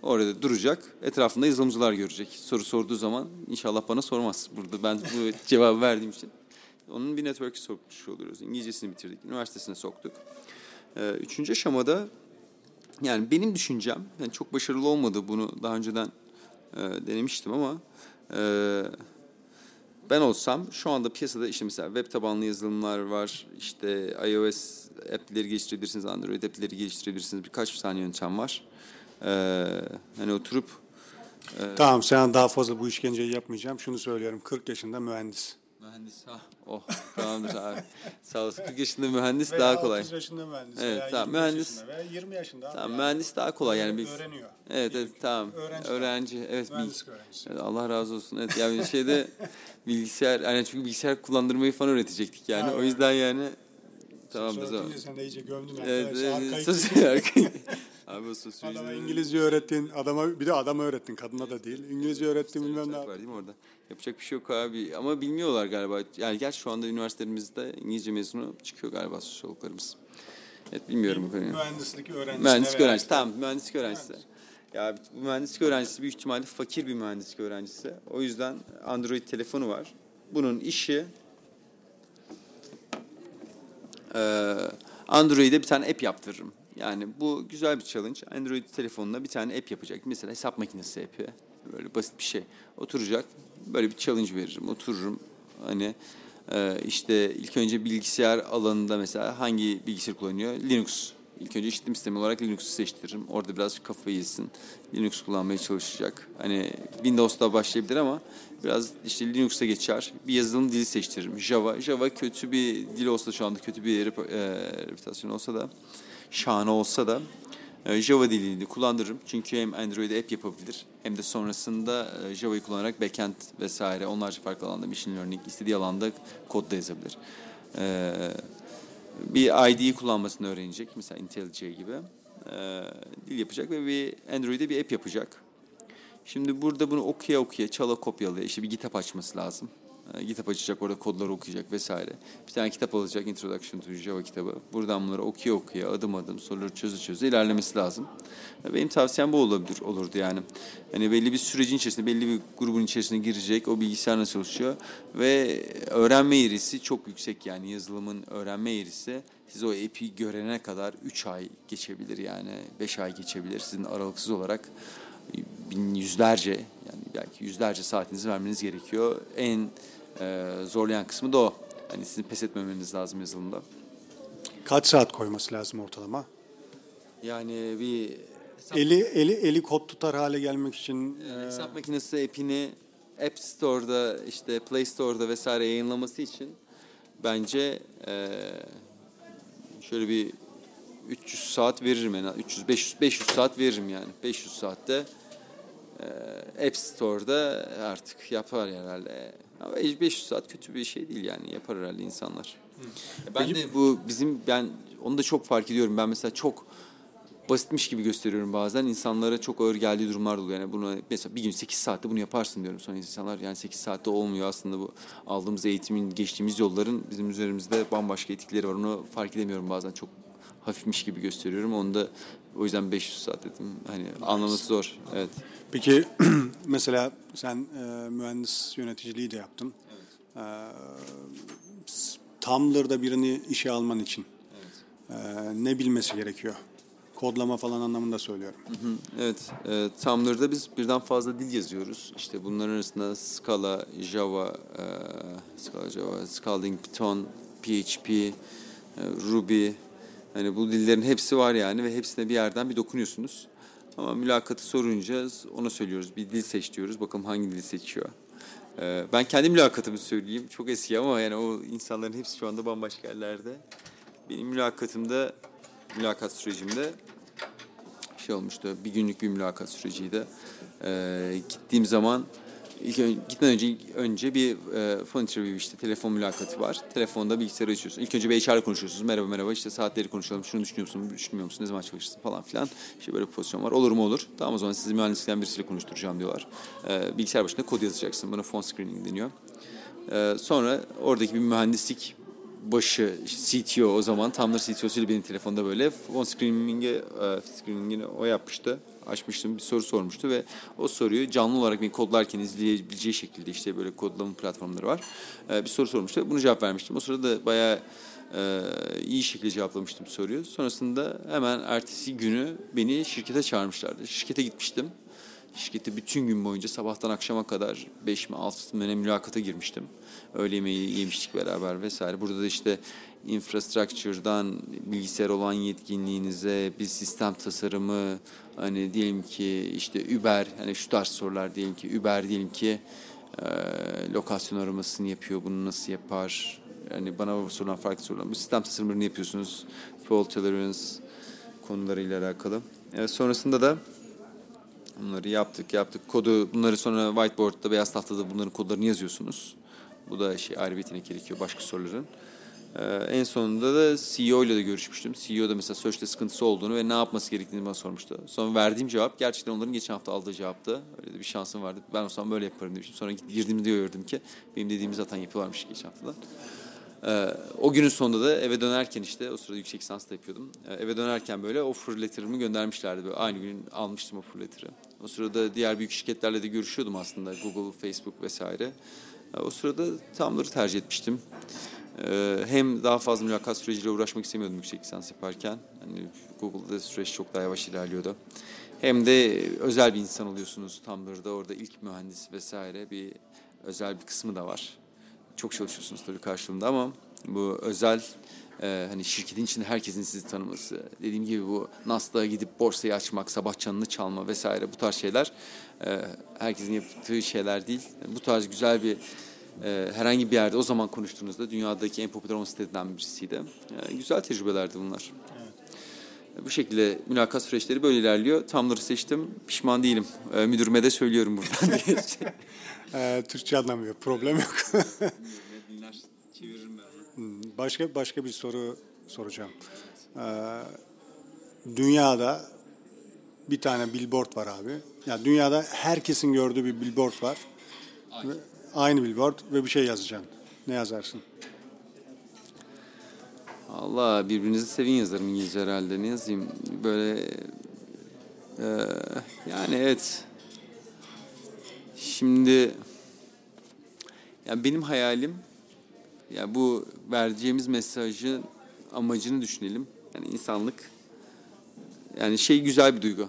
Orada duracak, etrafında yazılımcılar görecek. Soru sorduğu zaman inşallah bana sormaz. Burada ben bu (laughs) cevabı verdiğim için. Onun bir network'ü sokmuş oluyoruz. İngilizcesini bitirdik, üniversitesine soktuk. Ee, üçüncü aşamada yani benim düşüncem, yani çok başarılı olmadı bunu daha önceden e, denemiştim ama e, ben olsam şu anda piyasada işte mesela web tabanlı yazılımlar var, işte iOS app'leri geliştirebilirsiniz, Android app'leri geliştirebilirsiniz, birkaç tane yöntem var. E, hani oturup Tamam sen daha fazla bu işkenceyi yapmayacağım. Şunu söylüyorum 40 yaşında mühendis. Mühendis, ha, oh tamamdır abi, sağ olasın. 40 yaşında mühendis Veya daha kolay. 30 yaşında mühendis. Evet, veya tamam, 25 mühendis- yaşında Veya 20 yaşında. Tamam, mühendis daha kolay yani. biz- Öğreniyor. Evet, evet tamam. Öğrenci. Öğrenci, evet. bil- Mühendislik öğrencisi. Evet, Allah razı olsun. Evet yani şeyde (laughs) bilgisayar yani çünkü bilgisayar kullandırmayı falan öğretecektik yani. Ha, o yüzden yani tamam biz o. sen de iyice gömdün. Evet, arkadaş. evet, Arkayı sosyal arkayı. (laughs) Abi o sosyoloji. Adama İngilizce öğrettin, adama bir de adama öğrettin, kadına da değil. İngilizce öğrettin bilmem ne. Var değil mi orada? Yapacak bir şey yok abi. Ama bilmiyorlar galiba. Yani gerçi şu anda üniversitelerimizde İngilizce mezunu çıkıyor galiba sosyologlarımız. Evet bilmiyorum. Mühendislik öğrencisi. Mühendislik öğrencisi. Tamam mühendislik öğrencisi. Ya bu mühendislik öğrencisi büyük ihtimalle fakir bir mühendislik öğrencisi. O yüzden Android telefonu var. Bunun işi Android'e bir tane app yaptırırım. Yani bu güzel bir challenge. Android telefonuna bir tane app yapacak. Mesela hesap makinesi app'i. Böyle basit bir şey. Oturacak. Böyle bir challenge veririm. Otururum. Hani eee, işte ilk önce bilgisayar alanında mesela hangi bilgisayar kullanıyor? Linux. İlk önce işletim sistemi olarak Linux'u seçtiririm. Orada biraz kafayı yesin. Linux kullanmaya çalışacak. Hani Windows'ta başlayabilir ama biraz işte Linux'a geçer. Bir yazılım dili seçtiririm. Java. Java kötü bir dil olsa şu anda kötü bir rep- e, reputasyon olsa da şahane olsa da e, Java dilini kullandırırım. Çünkü hem Android'e app yapabilir hem de sonrasında e, Java'yı kullanarak backend vesaire onlarca farklı alanda machine learning istediği alanda kod da yazabilir. E, bir ID'yi kullanmasını öğrenecek. Mesela IntelliJ gibi. e, dil yapacak ve bir Android'e bir app yapacak. Şimdi burada bunu okuya okuya, çala kopyalaya, işte bir GitHub açması lazım. E, GitHub açacak, orada kodları okuyacak vesaire. Bir tane kitap alacak, Introduction to Java kitabı. Buradan bunları okuya okuya, adım adım soruları çözü çözü ilerlemesi lazım. E, Benim tavsiyem bu olabilir, olurdu yani. Hani belli bir sürecin içerisinde, belli bir grubun içerisine girecek, o bilgisayar nasıl çalışıyor ve öğrenme eğrisi çok yüksek yani yazılımın öğrenme eğrisi siz o app'i görene kadar 3 ay geçebilir yani 5 ay geçebilir sizin aralıksız olarak bin yüzlerce yani belki yüzlerce saatinizi vermeniz gerekiyor. En e, zorlayan kısmı da o. Hani sizin pes etmemeniz lazım yazılımda. Kaç saat koyması lazım ortalama? Yani bir hesap, Eli eli eli kod tutar hale gelmek için e, hesap makinesi app'ini App Store'da işte Play Store'da vesaire yayınlaması için bence e, şöyle bir 300 saat veririm yani 300 500 500 saat veririm yani 500 saatte e, App Store'da artık yapar herhalde. Ama 500 saat kötü bir şey değil yani yapar herhalde insanlar. Ben de bu bizim ben onu da çok fark ediyorum. Ben mesela çok basitmiş gibi gösteriyorum bazen. İnsanlara çok ağır geldiği durumlar oluyor. Yani bunu mesela bir gün 8 saatte bunu yaparsın diyorum. Sonra insanlar yani 8 saatte olmuyor aslında bu aldığımız eğitimin geçtiğimiz yolların bizim üzerimizde bambaşka etkileri var. Onu fark edemiyorum bazen çok hafifmiş gibi gösteriyorum. Onu da o yüzden 500 saat dedim. Hani anlaması zor. Evet. Peki (clears throat) mesela sen e, mühendis yöneticiliği de yaptın. E, s- Tumblr'da birini işe alman için e, ne bilmesi gerekiyor? Kodlama falan anlamında söylüyorum. Evet, e, Tumblr'da biz birden fazla dil yazıyoruz. İşte bunların arasında Scala, Java, e, Scala, Java, Scalding, Python, PHP, e, Ruby. Hani bu dillerin hepsi var yani ve hepsine bir yerden bir dokunuyorsunuz. Ama mülakatı sorunca ona söylüyoruz. Bir dil seç diyoruz. Bakalım hangi dili seçiyor. E, ben kendi mülakatımı söyleyeyim. Çok eski ama yani o insanların hepsi şu anda bambaşka yerlerde. Benim mülakatımda, mülakat sürecimde şey olmuştu. Bir günlük bir mülakat süreciydi. Ee, gittiğim zaman ilk gitmeden önce önce bir e, phone interview işte telefon mülakatı var. Telefonda bilgisayarı açıyorsun. İlk önce bir HR konuşuyorsunuz. Merhaba merhaba işte saatleri konuşalım. Şunu düşünüyor musun? Düşünmüyor musun? Ne zaman çalışırsın falan filan. İşte böyle bir pozisyon var. Olur mu olur. Tamam o zaman sizi mühendislikten birisiyle konuşturacağım diyorlar. Ee, bilgisayar başında kod yazacaksın. Buna phone screening deniyor. Ee, sonra oradaki bir mühendislik başı CTO o zaman Tumblr CTO'suyla benim telefonda böyle phone screening'e e, screening'ini o yapmıştı. Açmıştım bir soru sormuştu ve o soruyu canlı olarak beni kodlarken izleyebileceği şekilde işte böyle kodlama platformları var. E, bir soru sormuştu. Bunu cevap vermiştim. O sırada bayağı e, iyi şekilde cevaplamıştım soruyu. Sonrasında hemen ertesi günü beni şirkete çağırmışlardı. Şirkete gitmiştim. Şirkette bütün gün boyunca sabahtan akşama kadar 5 mi 6 mı mülakata girmiştim. Öğle yemeği yemiştik beraber vesaire. Burada da işte infrastructure'dan bilgisayar olan yetkinliğinize bir sistem tasarımı hani diyelim ki işte Uber hani şu tarz sorular diyelim ki Uber diyelim ki e, lokasyon aramasını yapıyor bunu nasıl yapar yani bana sorulan farklı sorular bu sistem tasarımlarını yapıyorsunuz fault tolerance konularıyla alakalı. E, sonrasında da Bunları yaptık, yaptık. Kodu, bunları sonra whiteboard'da, beyaz tahtada bunların kodlarını yazıyorsunuz. Bu da şey ayrı yetenek gerekiyor başka soruların. Ee, en sonunda da CEO ile de görüşmüştüm. CEO da mesela search'te sıkıntısı olduğunu ve ne yapması gerektiğini bana sormuştu. Sonra verdiğim cevap gerçekten onların geçen hafta aldığı cevaptı. Öyle de bir şansım vardı. Ben o zaman böyle yaparım demiştim. Sonra girdiğimde gördüm ki benim dediğimi zaten yapıyorlarmış geçen haftadan. Ee, o günün sonunda da eve dönerken işte o sırada yüksek lisans da yapıyordum. Ee, eve dönerken böyle offer letter'ımı göndermişlerdi. Böyle aynı gün almıştım offer letter'ı. O sırada diğer büyük şirketlerle de görüşüyordum aslında. Google, Facebook vesaire. O sırada Tumblr'ı tercih etmiştim. Ee, hem daha fazla mülakat süreciyle uğraşmak istemiyordum yüksek lisans yaparken. Hani Google'da süreç çok daha yavaş ilerliyordu. Hem de özel bir insan oluyorsunuz Tumblr'da. Orada ilk mühendis vesaire bir özel bir kısmı da var çok çalışıyorsunuz tabii karşılığında ama bu özel e, hani şirketin içinde herkesin sizi tanıması, dediğim gibi bu Nasdaq'a gidip borsayı açmak, sabah çanını çalma vesaire bu tarz şeyler herkesin yaptığı şeyler değil. Bu tarz güzel bir e, herhangi bir yerde o zaman konuştuğunuzda dünyadaki en popüler 10 siteden birisiydi. E, güzel tecrübelerdi bunlar. Bu şekilde mülakat süreçleri böyle ilerliyor. Tumblr'ı seçtim. Pişman değilim. E, müdürüme de söylüyorum buradan (laughs) diye. E, Türkçe anlamıyor. Problem yok. Dinler çeviririm ben. Başka başka bir soru soracağım. Ee, dünyada bir tane billboard var abi. Ya dünyada herkesin gördüğü bir billboard var. Ve Aynı billboard ve bir şey yazacaksın. Ne yazarsın? Allah birbirinizi sevin yazarım İngilizce herhalde. Ne yazayım? Böyle e, yani evet. Şimdi ya benim hayalim ya bu vereceğimiz mesajın amacını düşünelim. Yani insanlık yani şey güzel bir duygu.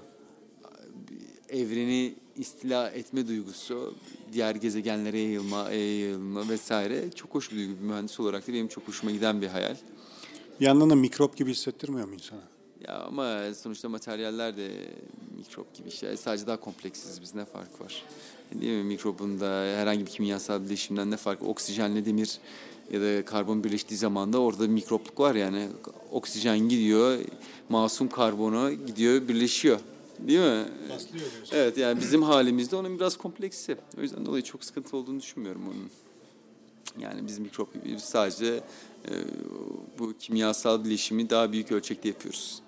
Evreni istila etme duygusu, diğer gezegenlere yayılma, yayılma vesaire çok hoş bir duygu. Bir mühendis olarak da benim çok hoşuma giden bir hayal. Bir yandan da mikrop gibi hissettirmiyor mu insana? Ya ama sonuçta materyaller de mikrop gibi işte. Sadece daha kompleksiz biz ne fark var? Değil mi? Mikrobun da herhangi bir kimyasal bileşimden ne farkı? Oksijenle demir ya da karbon birleştiği zaman da orada mikropluk var yani. Oksijen gidiyor, masum karbonu gidiyor, birleşiyor. Değil mi? Diyorsun. Evet yani bizim halimizde onun biraz kompleksi. O yüzden dolayı çok sıkıntı olduğunu düşünmüyorum onun. Yani biz mikrop biz sadece e, bu kimyasal bileşimi daha büyük ölçekte yapıyoruz.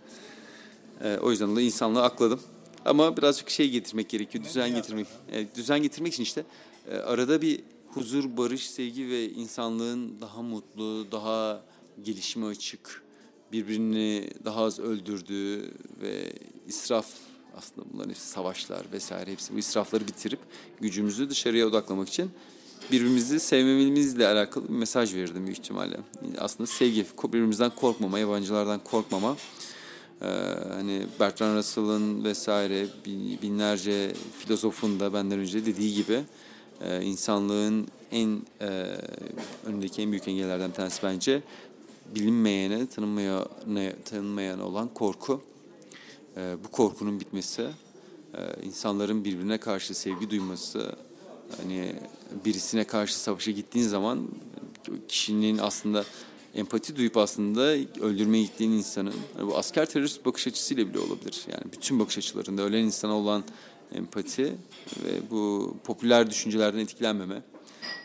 E, o yüzden dolayı insanlığı akladım. Ama birazcık şey getirmek gerekiyor, düzen getirmek. E, düzen getirmek için işte e, arada bir huzur, barış, sevgi ve insanlığın daha mutlu, daha gelişime açık, birbirini daha az öldürdüğü ve israf aslında bunların hepsi savaşlar vesaire hepsi bu israfları bitirip gücümüzü dışarıya odaklamak için birbirimizi sevmemizle alakalı bir mesaj verirdim büyük ihtimalle. Aslında sevgi, birbirimizden korkmama, yabancılardan korkmama. Ee, hani Bertrand Russell'ın vesaire bin- binlerce filozofun da benden önce dediği gibi e, insanlığın en e, önündeki en büyük engellerden bir tanesi bence bilinmeyene, tanınmayana, tanınmayana olan korku. Ee, bu korkunun bitmesi, e, insanların birbirine karşı sevgi duyması, hani birisine karşı savaşa gittiğin zaman kişinin aslında empati duyup aslında öldürmeye gittiğin insanın hani bu asker terörist bakış açısıyla bile olabilir. Yani bütün bakış açılarında ölen insana olan empati ve bu popüler düşüncelerden etkilenmeme.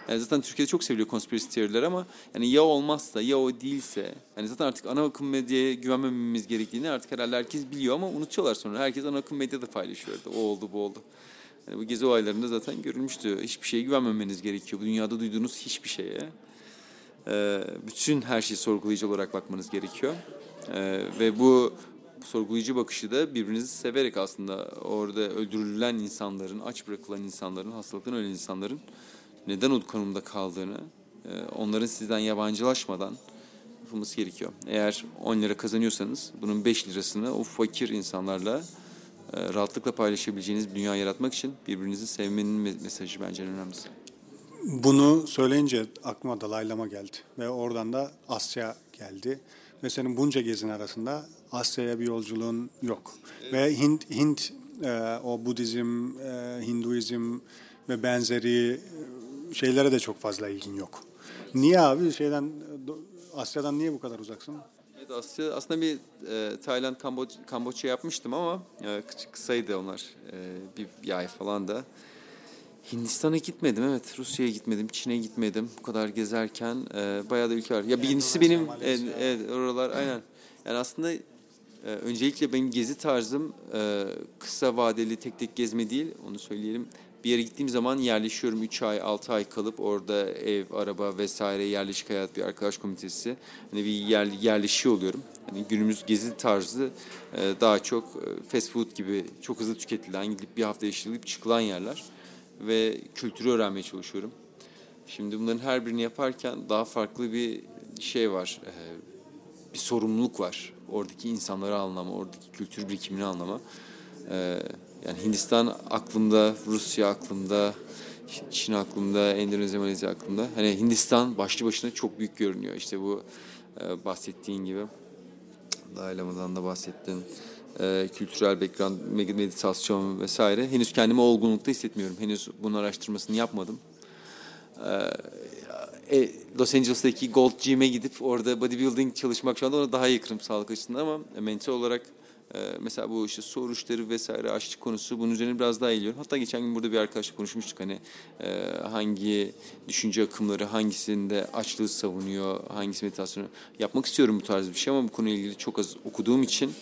Yani zaten Türkiye'de çok seviliyor konspirasi teoriler ama yani ya olmazsa ya o değilse yani zaten artık ana akım medyaya güvenmememiz gerektiğini artık herhalde herkes biliyor ama unutuyorlar sonra. Herkes ana akım medyada paylaşıyor. O oldu bu oldu. Yani bu gezi olaylarında zaten görülmüştü. Hiçbir şeye güvenmemeniz gerekiyor. Bu dünyada duyduğunuz hiçbir şeye. e, bütün her şeyi sorgulayıcı olarak bakmanız gerekiyor. E, ve bu sorgulayıcı bakışı da birbirinizi severek aslında orada öldürülen insanların, aç bırakılan insanların, hastalıktan ölen insanların neden o konumda kaldığını, e, onların sizden yabancılaşmadan yapılması gerekiyor. Eğer 10 lira kazanıyorsanız bunun 5 lirasını o fakir insanlarla e, rahatlıkla paylaşabileceğiniz bir dünya yaratmak için birbirinizi sevmenin me- mesajı bence en önemlisi. Bunu söyleyince aklıma Dalai Lama geldi ve oradan da Asya geldi. Ve senin bunca gezin arasında Asya'ya bir yolculuğun yok. Ve Hint, Hint e, o Budizm, e, Hinduizm ve benzeri şeylere de çok fazla ilgin yok. Niye abi şeyden Asya'dan niye bu kadar uzaksın? Evet, Asya aslında bir e, Tayland, Kamboç, Kamboçya yapmıştım ama e, kıs- kısaydı onlar. E, bir, bir ay falan da. Hindistan'a gitmedim evet. Rusya'ya gitmedim, Çin'e gitmedim. Bu kadar gezerken e, bayağı da ülke var. Ya birincisi benim evet, evet, oralar aynen. Yani aslında e, öncelikle benim gezi tarzım e, kısa vadeli tek tek gezme değil. Onu söyleyelim. Bir yere gittiğim zaman yerleşiyorum 3 ay 6 ay kalıp orada ev, araba vesaire yerleşik hayat bir arkadaş komitesi. Hani bir yer, yerleşiyor oluyorum. Hani günümüz gezi tarzı e, daha çok e, fast food gibi çok hızlı tüketilen gidip bir hafta yaşayıp çıkılan yerler ve kültürü öğrenmeye çalışıyorum. Şimdi bunların her birini yaparken daha farklı bir şey var. Ee, bir sorumluluk var. Oradaki insanları anlama, oradaki kültür birikimini anlama. Yani Hindistan aklımda, Rusya aklımda, Çin aklımda, Endonezya, Malezya aklımda. Hani Hindistan başlı başına çok büyük görünüyor. İşte bu e, bahsettiğin gibi. Dalai Lama'dan da bahsettin. Ee, kültürel background, med- meditasyon vesaire. Henüz kendimi olgunlukta hissetmiyorum. Henüz bunun araştırmasını yapmadım. Ee, e, Los Angeles'taki Gold Gym'e gidip orada bodybuilding çalışmak şu anda ona daha yakınım sağlık açısından ama mental olarak e, mesela bu işte su oruçları vesaire açlık konusu bunun üzerine biraz daha eğiliyorum. Hatta geçen gün burada bir arkadaşla konuşmuştuk hani e, hangi düşünce akımları hangisinde açlığı savunuyor, hangisi meditasyonu yapmak istiyorum bu tarz bir şey ama bu konuyla ilgili çok az okuduğum için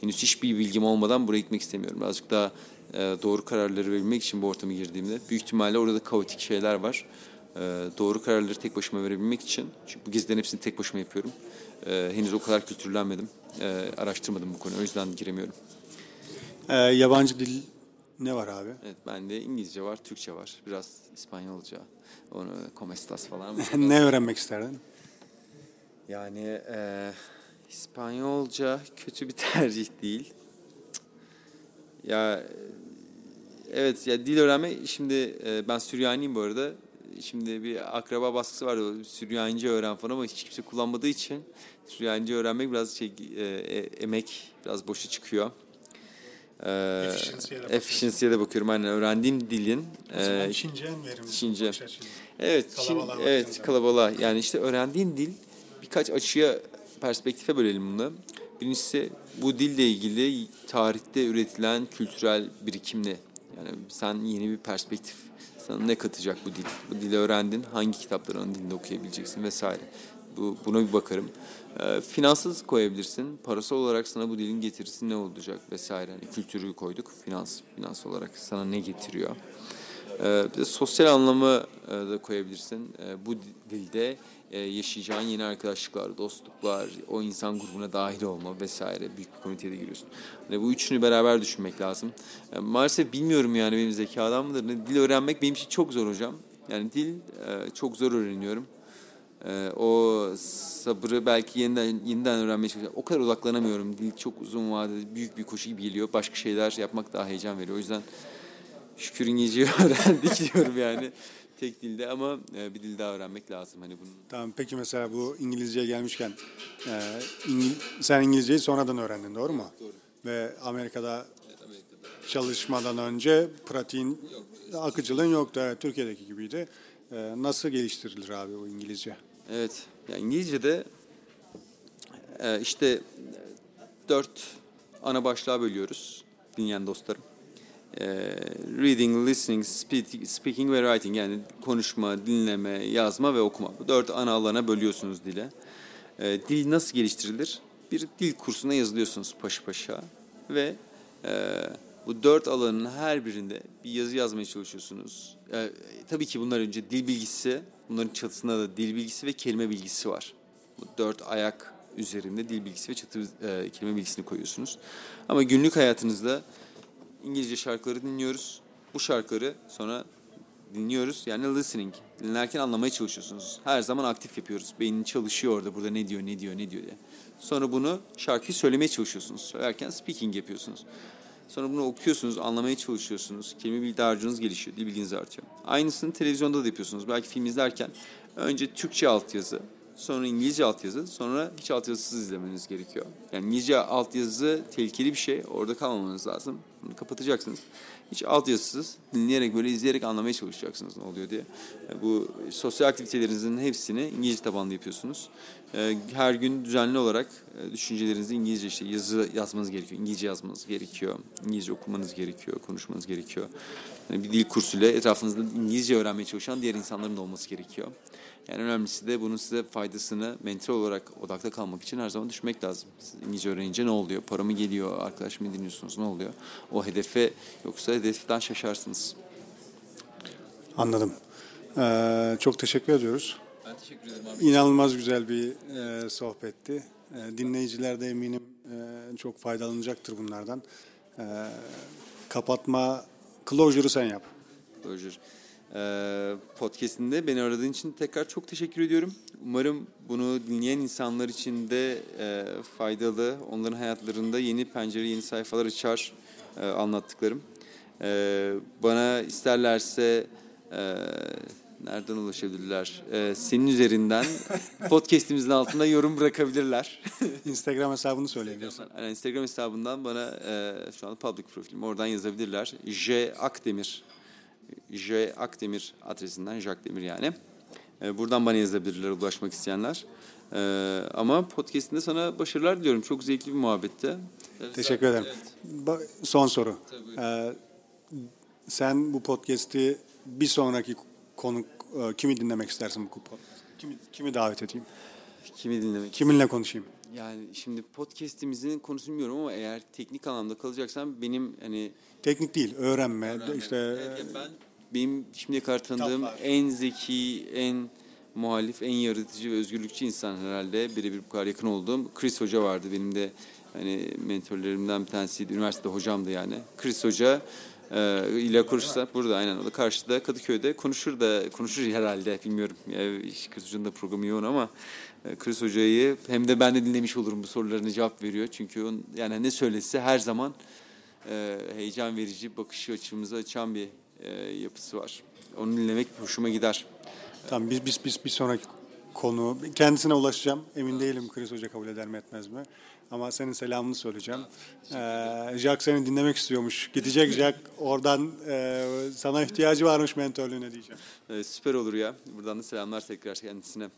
henüz hiçbir bilgim olmadan buraya gitmek istemiyorum. Birazcık daha e, doğru kararları verebilmek için bu ortama girdiğimde büyük ihtimalle orada da kaotik şeyler var. E, doğru kararları tek başıma verebilmek için çünkü bu gezilerin hepsini tek başıma yapıyorum. E, henüz o kadar kültürlenmedim. E, araştırmadım bu konuyu. O yüzden giremiyorum. Ee, yabancı dil ne var abi? Evet, bende İngilizce var, Türkçe var. Biraz İspanyolca. Onu como estás falan. (laughs) ne öğrenmek isterdin? Yani e, İspanyolca kötü bir (laughs) tercih değil. Ya evet ya dil öğrenme şimdi e, ben Süryaniyim bu arada. Şimdi bir akraba baskısı var. o Süryanice öğren falan ama hiç kimse kullanmadığı için Süryanice öğrenmek biraz şey e, e, emek biraz boşa çıkıyor. E, Efficiency'ye de bakıyorum. Aynen öğrendiğim dilin e, Çince en verimli. Çince. Evet, Çin, evet kalabalığa. Yani işte öğrendiğin dil birkaç açıya perspektife bölelim bunu. Birincisi bu dille ilgili tarihte üretilen kültürel birikimle. Yani sen yeni bir perspektif sana ne katacak bu dil? Bu dili öğrendin, hangi kitapları onun dilinde okuyabileceksin vesaire. Bu, buna bir bakarım. Ee, finansız koyabilirsin. Parasal olarak sana bu dilin getirisi ne olacak vesaire. Hani kültürü koyduk. Finans, finans olarak sana ne getiriyor? Ee, bir sosyal anlamı e, da koyabilirsin. Ee, bu dilde e, yaşayacağın yeni arkadaşlıklar, dostluklar, o insan grubuna dahil olma vesaire büyük bir komiteye giriyorsun. Hani bu üçünü beraber düşünmek lazım. Ee, maalesef bilmiyorum yani benim zekadan mıdır? ne? Dil öğrenmek benim için çok zor hocam. Yani dil e, çok zor öğreniyorum. O sabrı belki yeniden yeniden öğrenmeye çalışıyorum. O kadar odaklanamıyorum. Dil çok uzun vadede büyük bir koşu gibi geliyor. Başka şeyler yapmak daha heyecan veriyor. O yüzden şükür İngilizceyi (laughs) öğrendik diyorum yani tek dilde ama e, bir dil daha öğrenmek lazım hani bunun. Tamam peki mesela bu İngilizceye gelmişken e, İngil- sen İngilizceyi sonradan öğrendin doğru mu? Doğru. Ve Amerika'da çalışmadan önce pratiğin akıcılığın yoktu. Evet, Türkiye'deki gibiydi. E, nasıl geliştirilir abi bu İngilizce? Evet. Ya İngilizce'de e, işte dört ana başlığa bölüyoruz dinleyen dostlarım. E, reading, listening, speak- speaking ve writing yani konuşma, dinleme, yazma ve okuma. Bu dört ana alana bölüyorsunuz dile. E, dil nasıl geliştirilir? Bir dil kursuna yazılıyorsunuz paşa paşa ve e, bu dört alanın her birinde bir yazı yazmaya çalışıyorsunuz. Tabii ki bunlar önce dil bilgisi, bunların çatısında da dil bilgisi ve kelime bilgisi var. Bu dört ayak üzerinde dil bilgisi ve çatı e, kelime bilgisini koyuyorsunuz. Ama günlük hayatınızda İngilizce şarkıları dinliyoruz. Bu şarkıları sonra dinliyoruz. Yani listening. Dinlerken anlamaya çalışıyorsunuz. Her zaman aktif yapıyoruz. Beynin çalışıyor orada. Burada ne diyor, ne diyor, ne diyor diye. Sonra bunu şarkıyı söylemeye çalışıyorsunuz. Söylerken speaking yapıyorsunuz. Sonra bunu okuyorsunuz, anlamaya çalışıyorsunuz. Kelime bilgi dağarcığınız gelişiyor, dil bilginiz artıyor. Aynısını televizyonda da yapıyorsunuz. Belki film izlerken önce Türkçe altyazı, sonra İngilizce altyazı, sonra hiç altyazısız izlemeniz gerekiyor. Yani İngilizce altyazı tehlikeli bir şey. Orada kalmamanız lazım. Bunu kapatacaksınız. Hiç altyazısız dinleyerek böyle izleyerek anlamaya çalışacaksınız ne oluyor diye. Yani bu sosyal aktivitelerinizin hepsini İngilizce tabanlı yapıyorsunuz. Ee, Her gün düzenli olarak e, düşüncelerinizi İngilizce işte yazı yazmanız gerekiyor. İngilizce yazmanız gerekiyor. İngilizce okumanız gerekiyor, konuşmanız gerekiyor. Yani bir dil kursuyla etrafınızda İngilizce öğrenmeye çalışan diğer insanların da olması gerekiyor. Yani önemlisi de bunun size faydasını mental olarak odakta kalmak için her zaman düşünmek lazım. Siz İngilizce öğrenince ne oluyor? Para mı geliyor? Arkadaş mı dinliyorsunuz? Ne oluyor? O hedefe yoksa hedeften şaşarsınız. Anladım. E, çok teşekkür ediyoruz. Ben teşekkür ederim abi. İnanılmaz güzel bir e, sohbetti. E, dinleyiciler de eminim e, çok faydalanacaktır bunlardan. E, kapatma, closure'ı sen yap. Roger. Ee, podcast'inde beni aradığın için tekrar çok teşekkür ediyorum. Umarım bunu dinleyen insanlar için de e, faydalı, onların hayatlarında yeni pencere, yeni sayfalar açar e, anlattıklarım. E, bana isterlerse e, nereden ulaşabilirler? E, senin üzerinden (laughs) podcast'imizin altında yorum bırakabilirler. (laughs) Instagram hesabını söyleyebilirsin. Yani Instagram hesabından bana e, şu an public profilim oradan yazabilirler. J Akdemir. J Akdemir adresinden Jack Demir yani. E, buradan bana yazabilirler ulaşmak isteyenler. E, ama podcast'inde sana başarılar diliyorum. Çok zevkli bir muhabbette. Teşekkür ederim. Ba- Son soru. E, sen bu podcast'i bir sonraki konuk e, kimi dinlemek istersin bu podcast? Kimi, kimi davet edeyim? Kimi dinlemek? Kiminle konuşayım? Yani şimdi podcast'imizin konusunu bilmiyorum ama eğer teknik anlamda kalacaksam benim hani Teknik değil, öğrenme. işte Evet, ya ben benim şimdiye kadar tanıdığım Kitaplar. en zeki, en muhalif, en yaratıcı ve özgürlükçü insan herhalde birebir bu kadar yakın olduğum Chris Hoca vardı. Benim de hani mentorlarımdan bir tanesiydi. Üniversitede hocamdı yani. Chris Hoca e, ile konuşsa burada aynen o da karşıda Kadıköy'de konuşur da konuşur herhalde bilmiyorum. Ya, Chris Hoca'nın da programı yoğun ama e, Hoca'yı hem de ben de dinlemiş olurum bu sorularına cevap veriyor. Çünkü on, yani ne söylese her zaman e, heyecan verici bakış açımızı açan bir e, yapısı var. Onu dinlemek hoşuma gider. Tamam biz biz biz bir sonraki konu kendisine ulaşacağım. Emin değilim Chris Hoca kabul eder mi etmez mi? Ama senin selamını söyleyeceğim. Ee, Jack seni dinlemek istiyormuş. Gidecek Jack oradan e, sana ihtiyacı varmış mentörlüğüne diyeceğim. E, süper olur ya. Buradan da selamlar tekrar kendisine.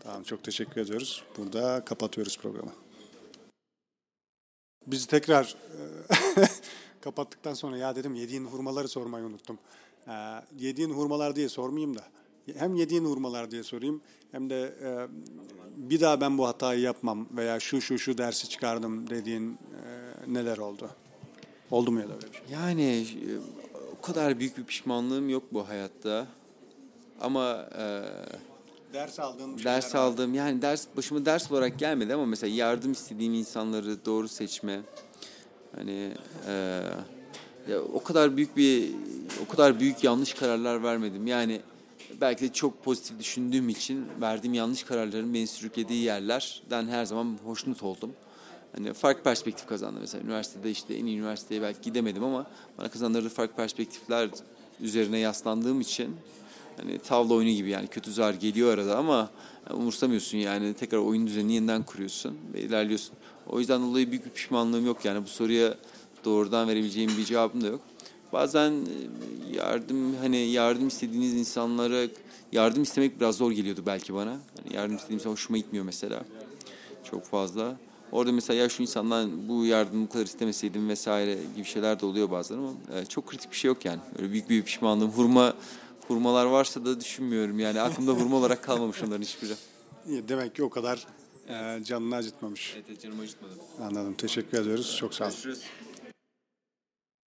Tamam çok teşekkür ediyoruz. Burada kapatıyoruz programı. Biz tekrar e, (laughs) kapattıktan sonra ya dedim yediğin hurmaları sormayı unuttum. E, yediğin hurmalar diye sormayayım da hem yediğin hurmalar diye sorayım hem de e, bir daha ben bu hatayı yapmam veya şu şu şu dersi çıkardım dediğin e, neler oldu? Oldu mu ya da öyle bir şey? Yani e, o kadar büyük bir pişmanlığım yok bu hayatta. Ama e, Ders aldığın bir ders var. aldığım yani ders başıma ders olarak gelmedi ama mesela yardım istediğim insanları doğru seçme hani e, ya o kadar büyük bir o kadar büyük yanlış kararlar vermedim yani belki de çok pozitif düşündüğüm için verdiğim yanlış kararların beni sürüklediği yerlerden her zaman hoşnut oldum. Hani farklı perspektif kazandı mesela üniversitede işte en iyi üniversiteye belki gidemedim ama bana kazandırdığı farklı perspektifler üzerine yaslandığım için Hani tavla oyunu gibi yani kötü zar geliyor arada ama umursamıyorsun yani tekrar oyun düzenini yeniden kuruyorsun ve ilerliyorsun. O yüzden dolayı büyük bir pişmanlığım yok yani bu soruya doğrudan verebileceğim bir cevabım da yok. Bazen e, yardım hani yardım istediğiniz insanlara yardım istemek biraz zor geliyordu belki bana. Hani yardım istediğim insan hoşuma gitmiyor mesela. Çok fazla. Orada mesela ya şu insandan bu yardımı bu kadar istemeseydim vesaire gibi şeyler de oluyor bazen ama e, çok kritik bir şey yok yani. Öyle büyük bir pişmanlığım. Hurma hurmalar varsa da düşünmüyorum yani aklımda hurma olarak kalmamış onların hiçbiri. (laughs) Demek ki o kadar e, canını acıtmamış. Evet canım acıtmadı. Anladım. Teşekkür ediyoruz. Çok sağ olun. Görüşürüz.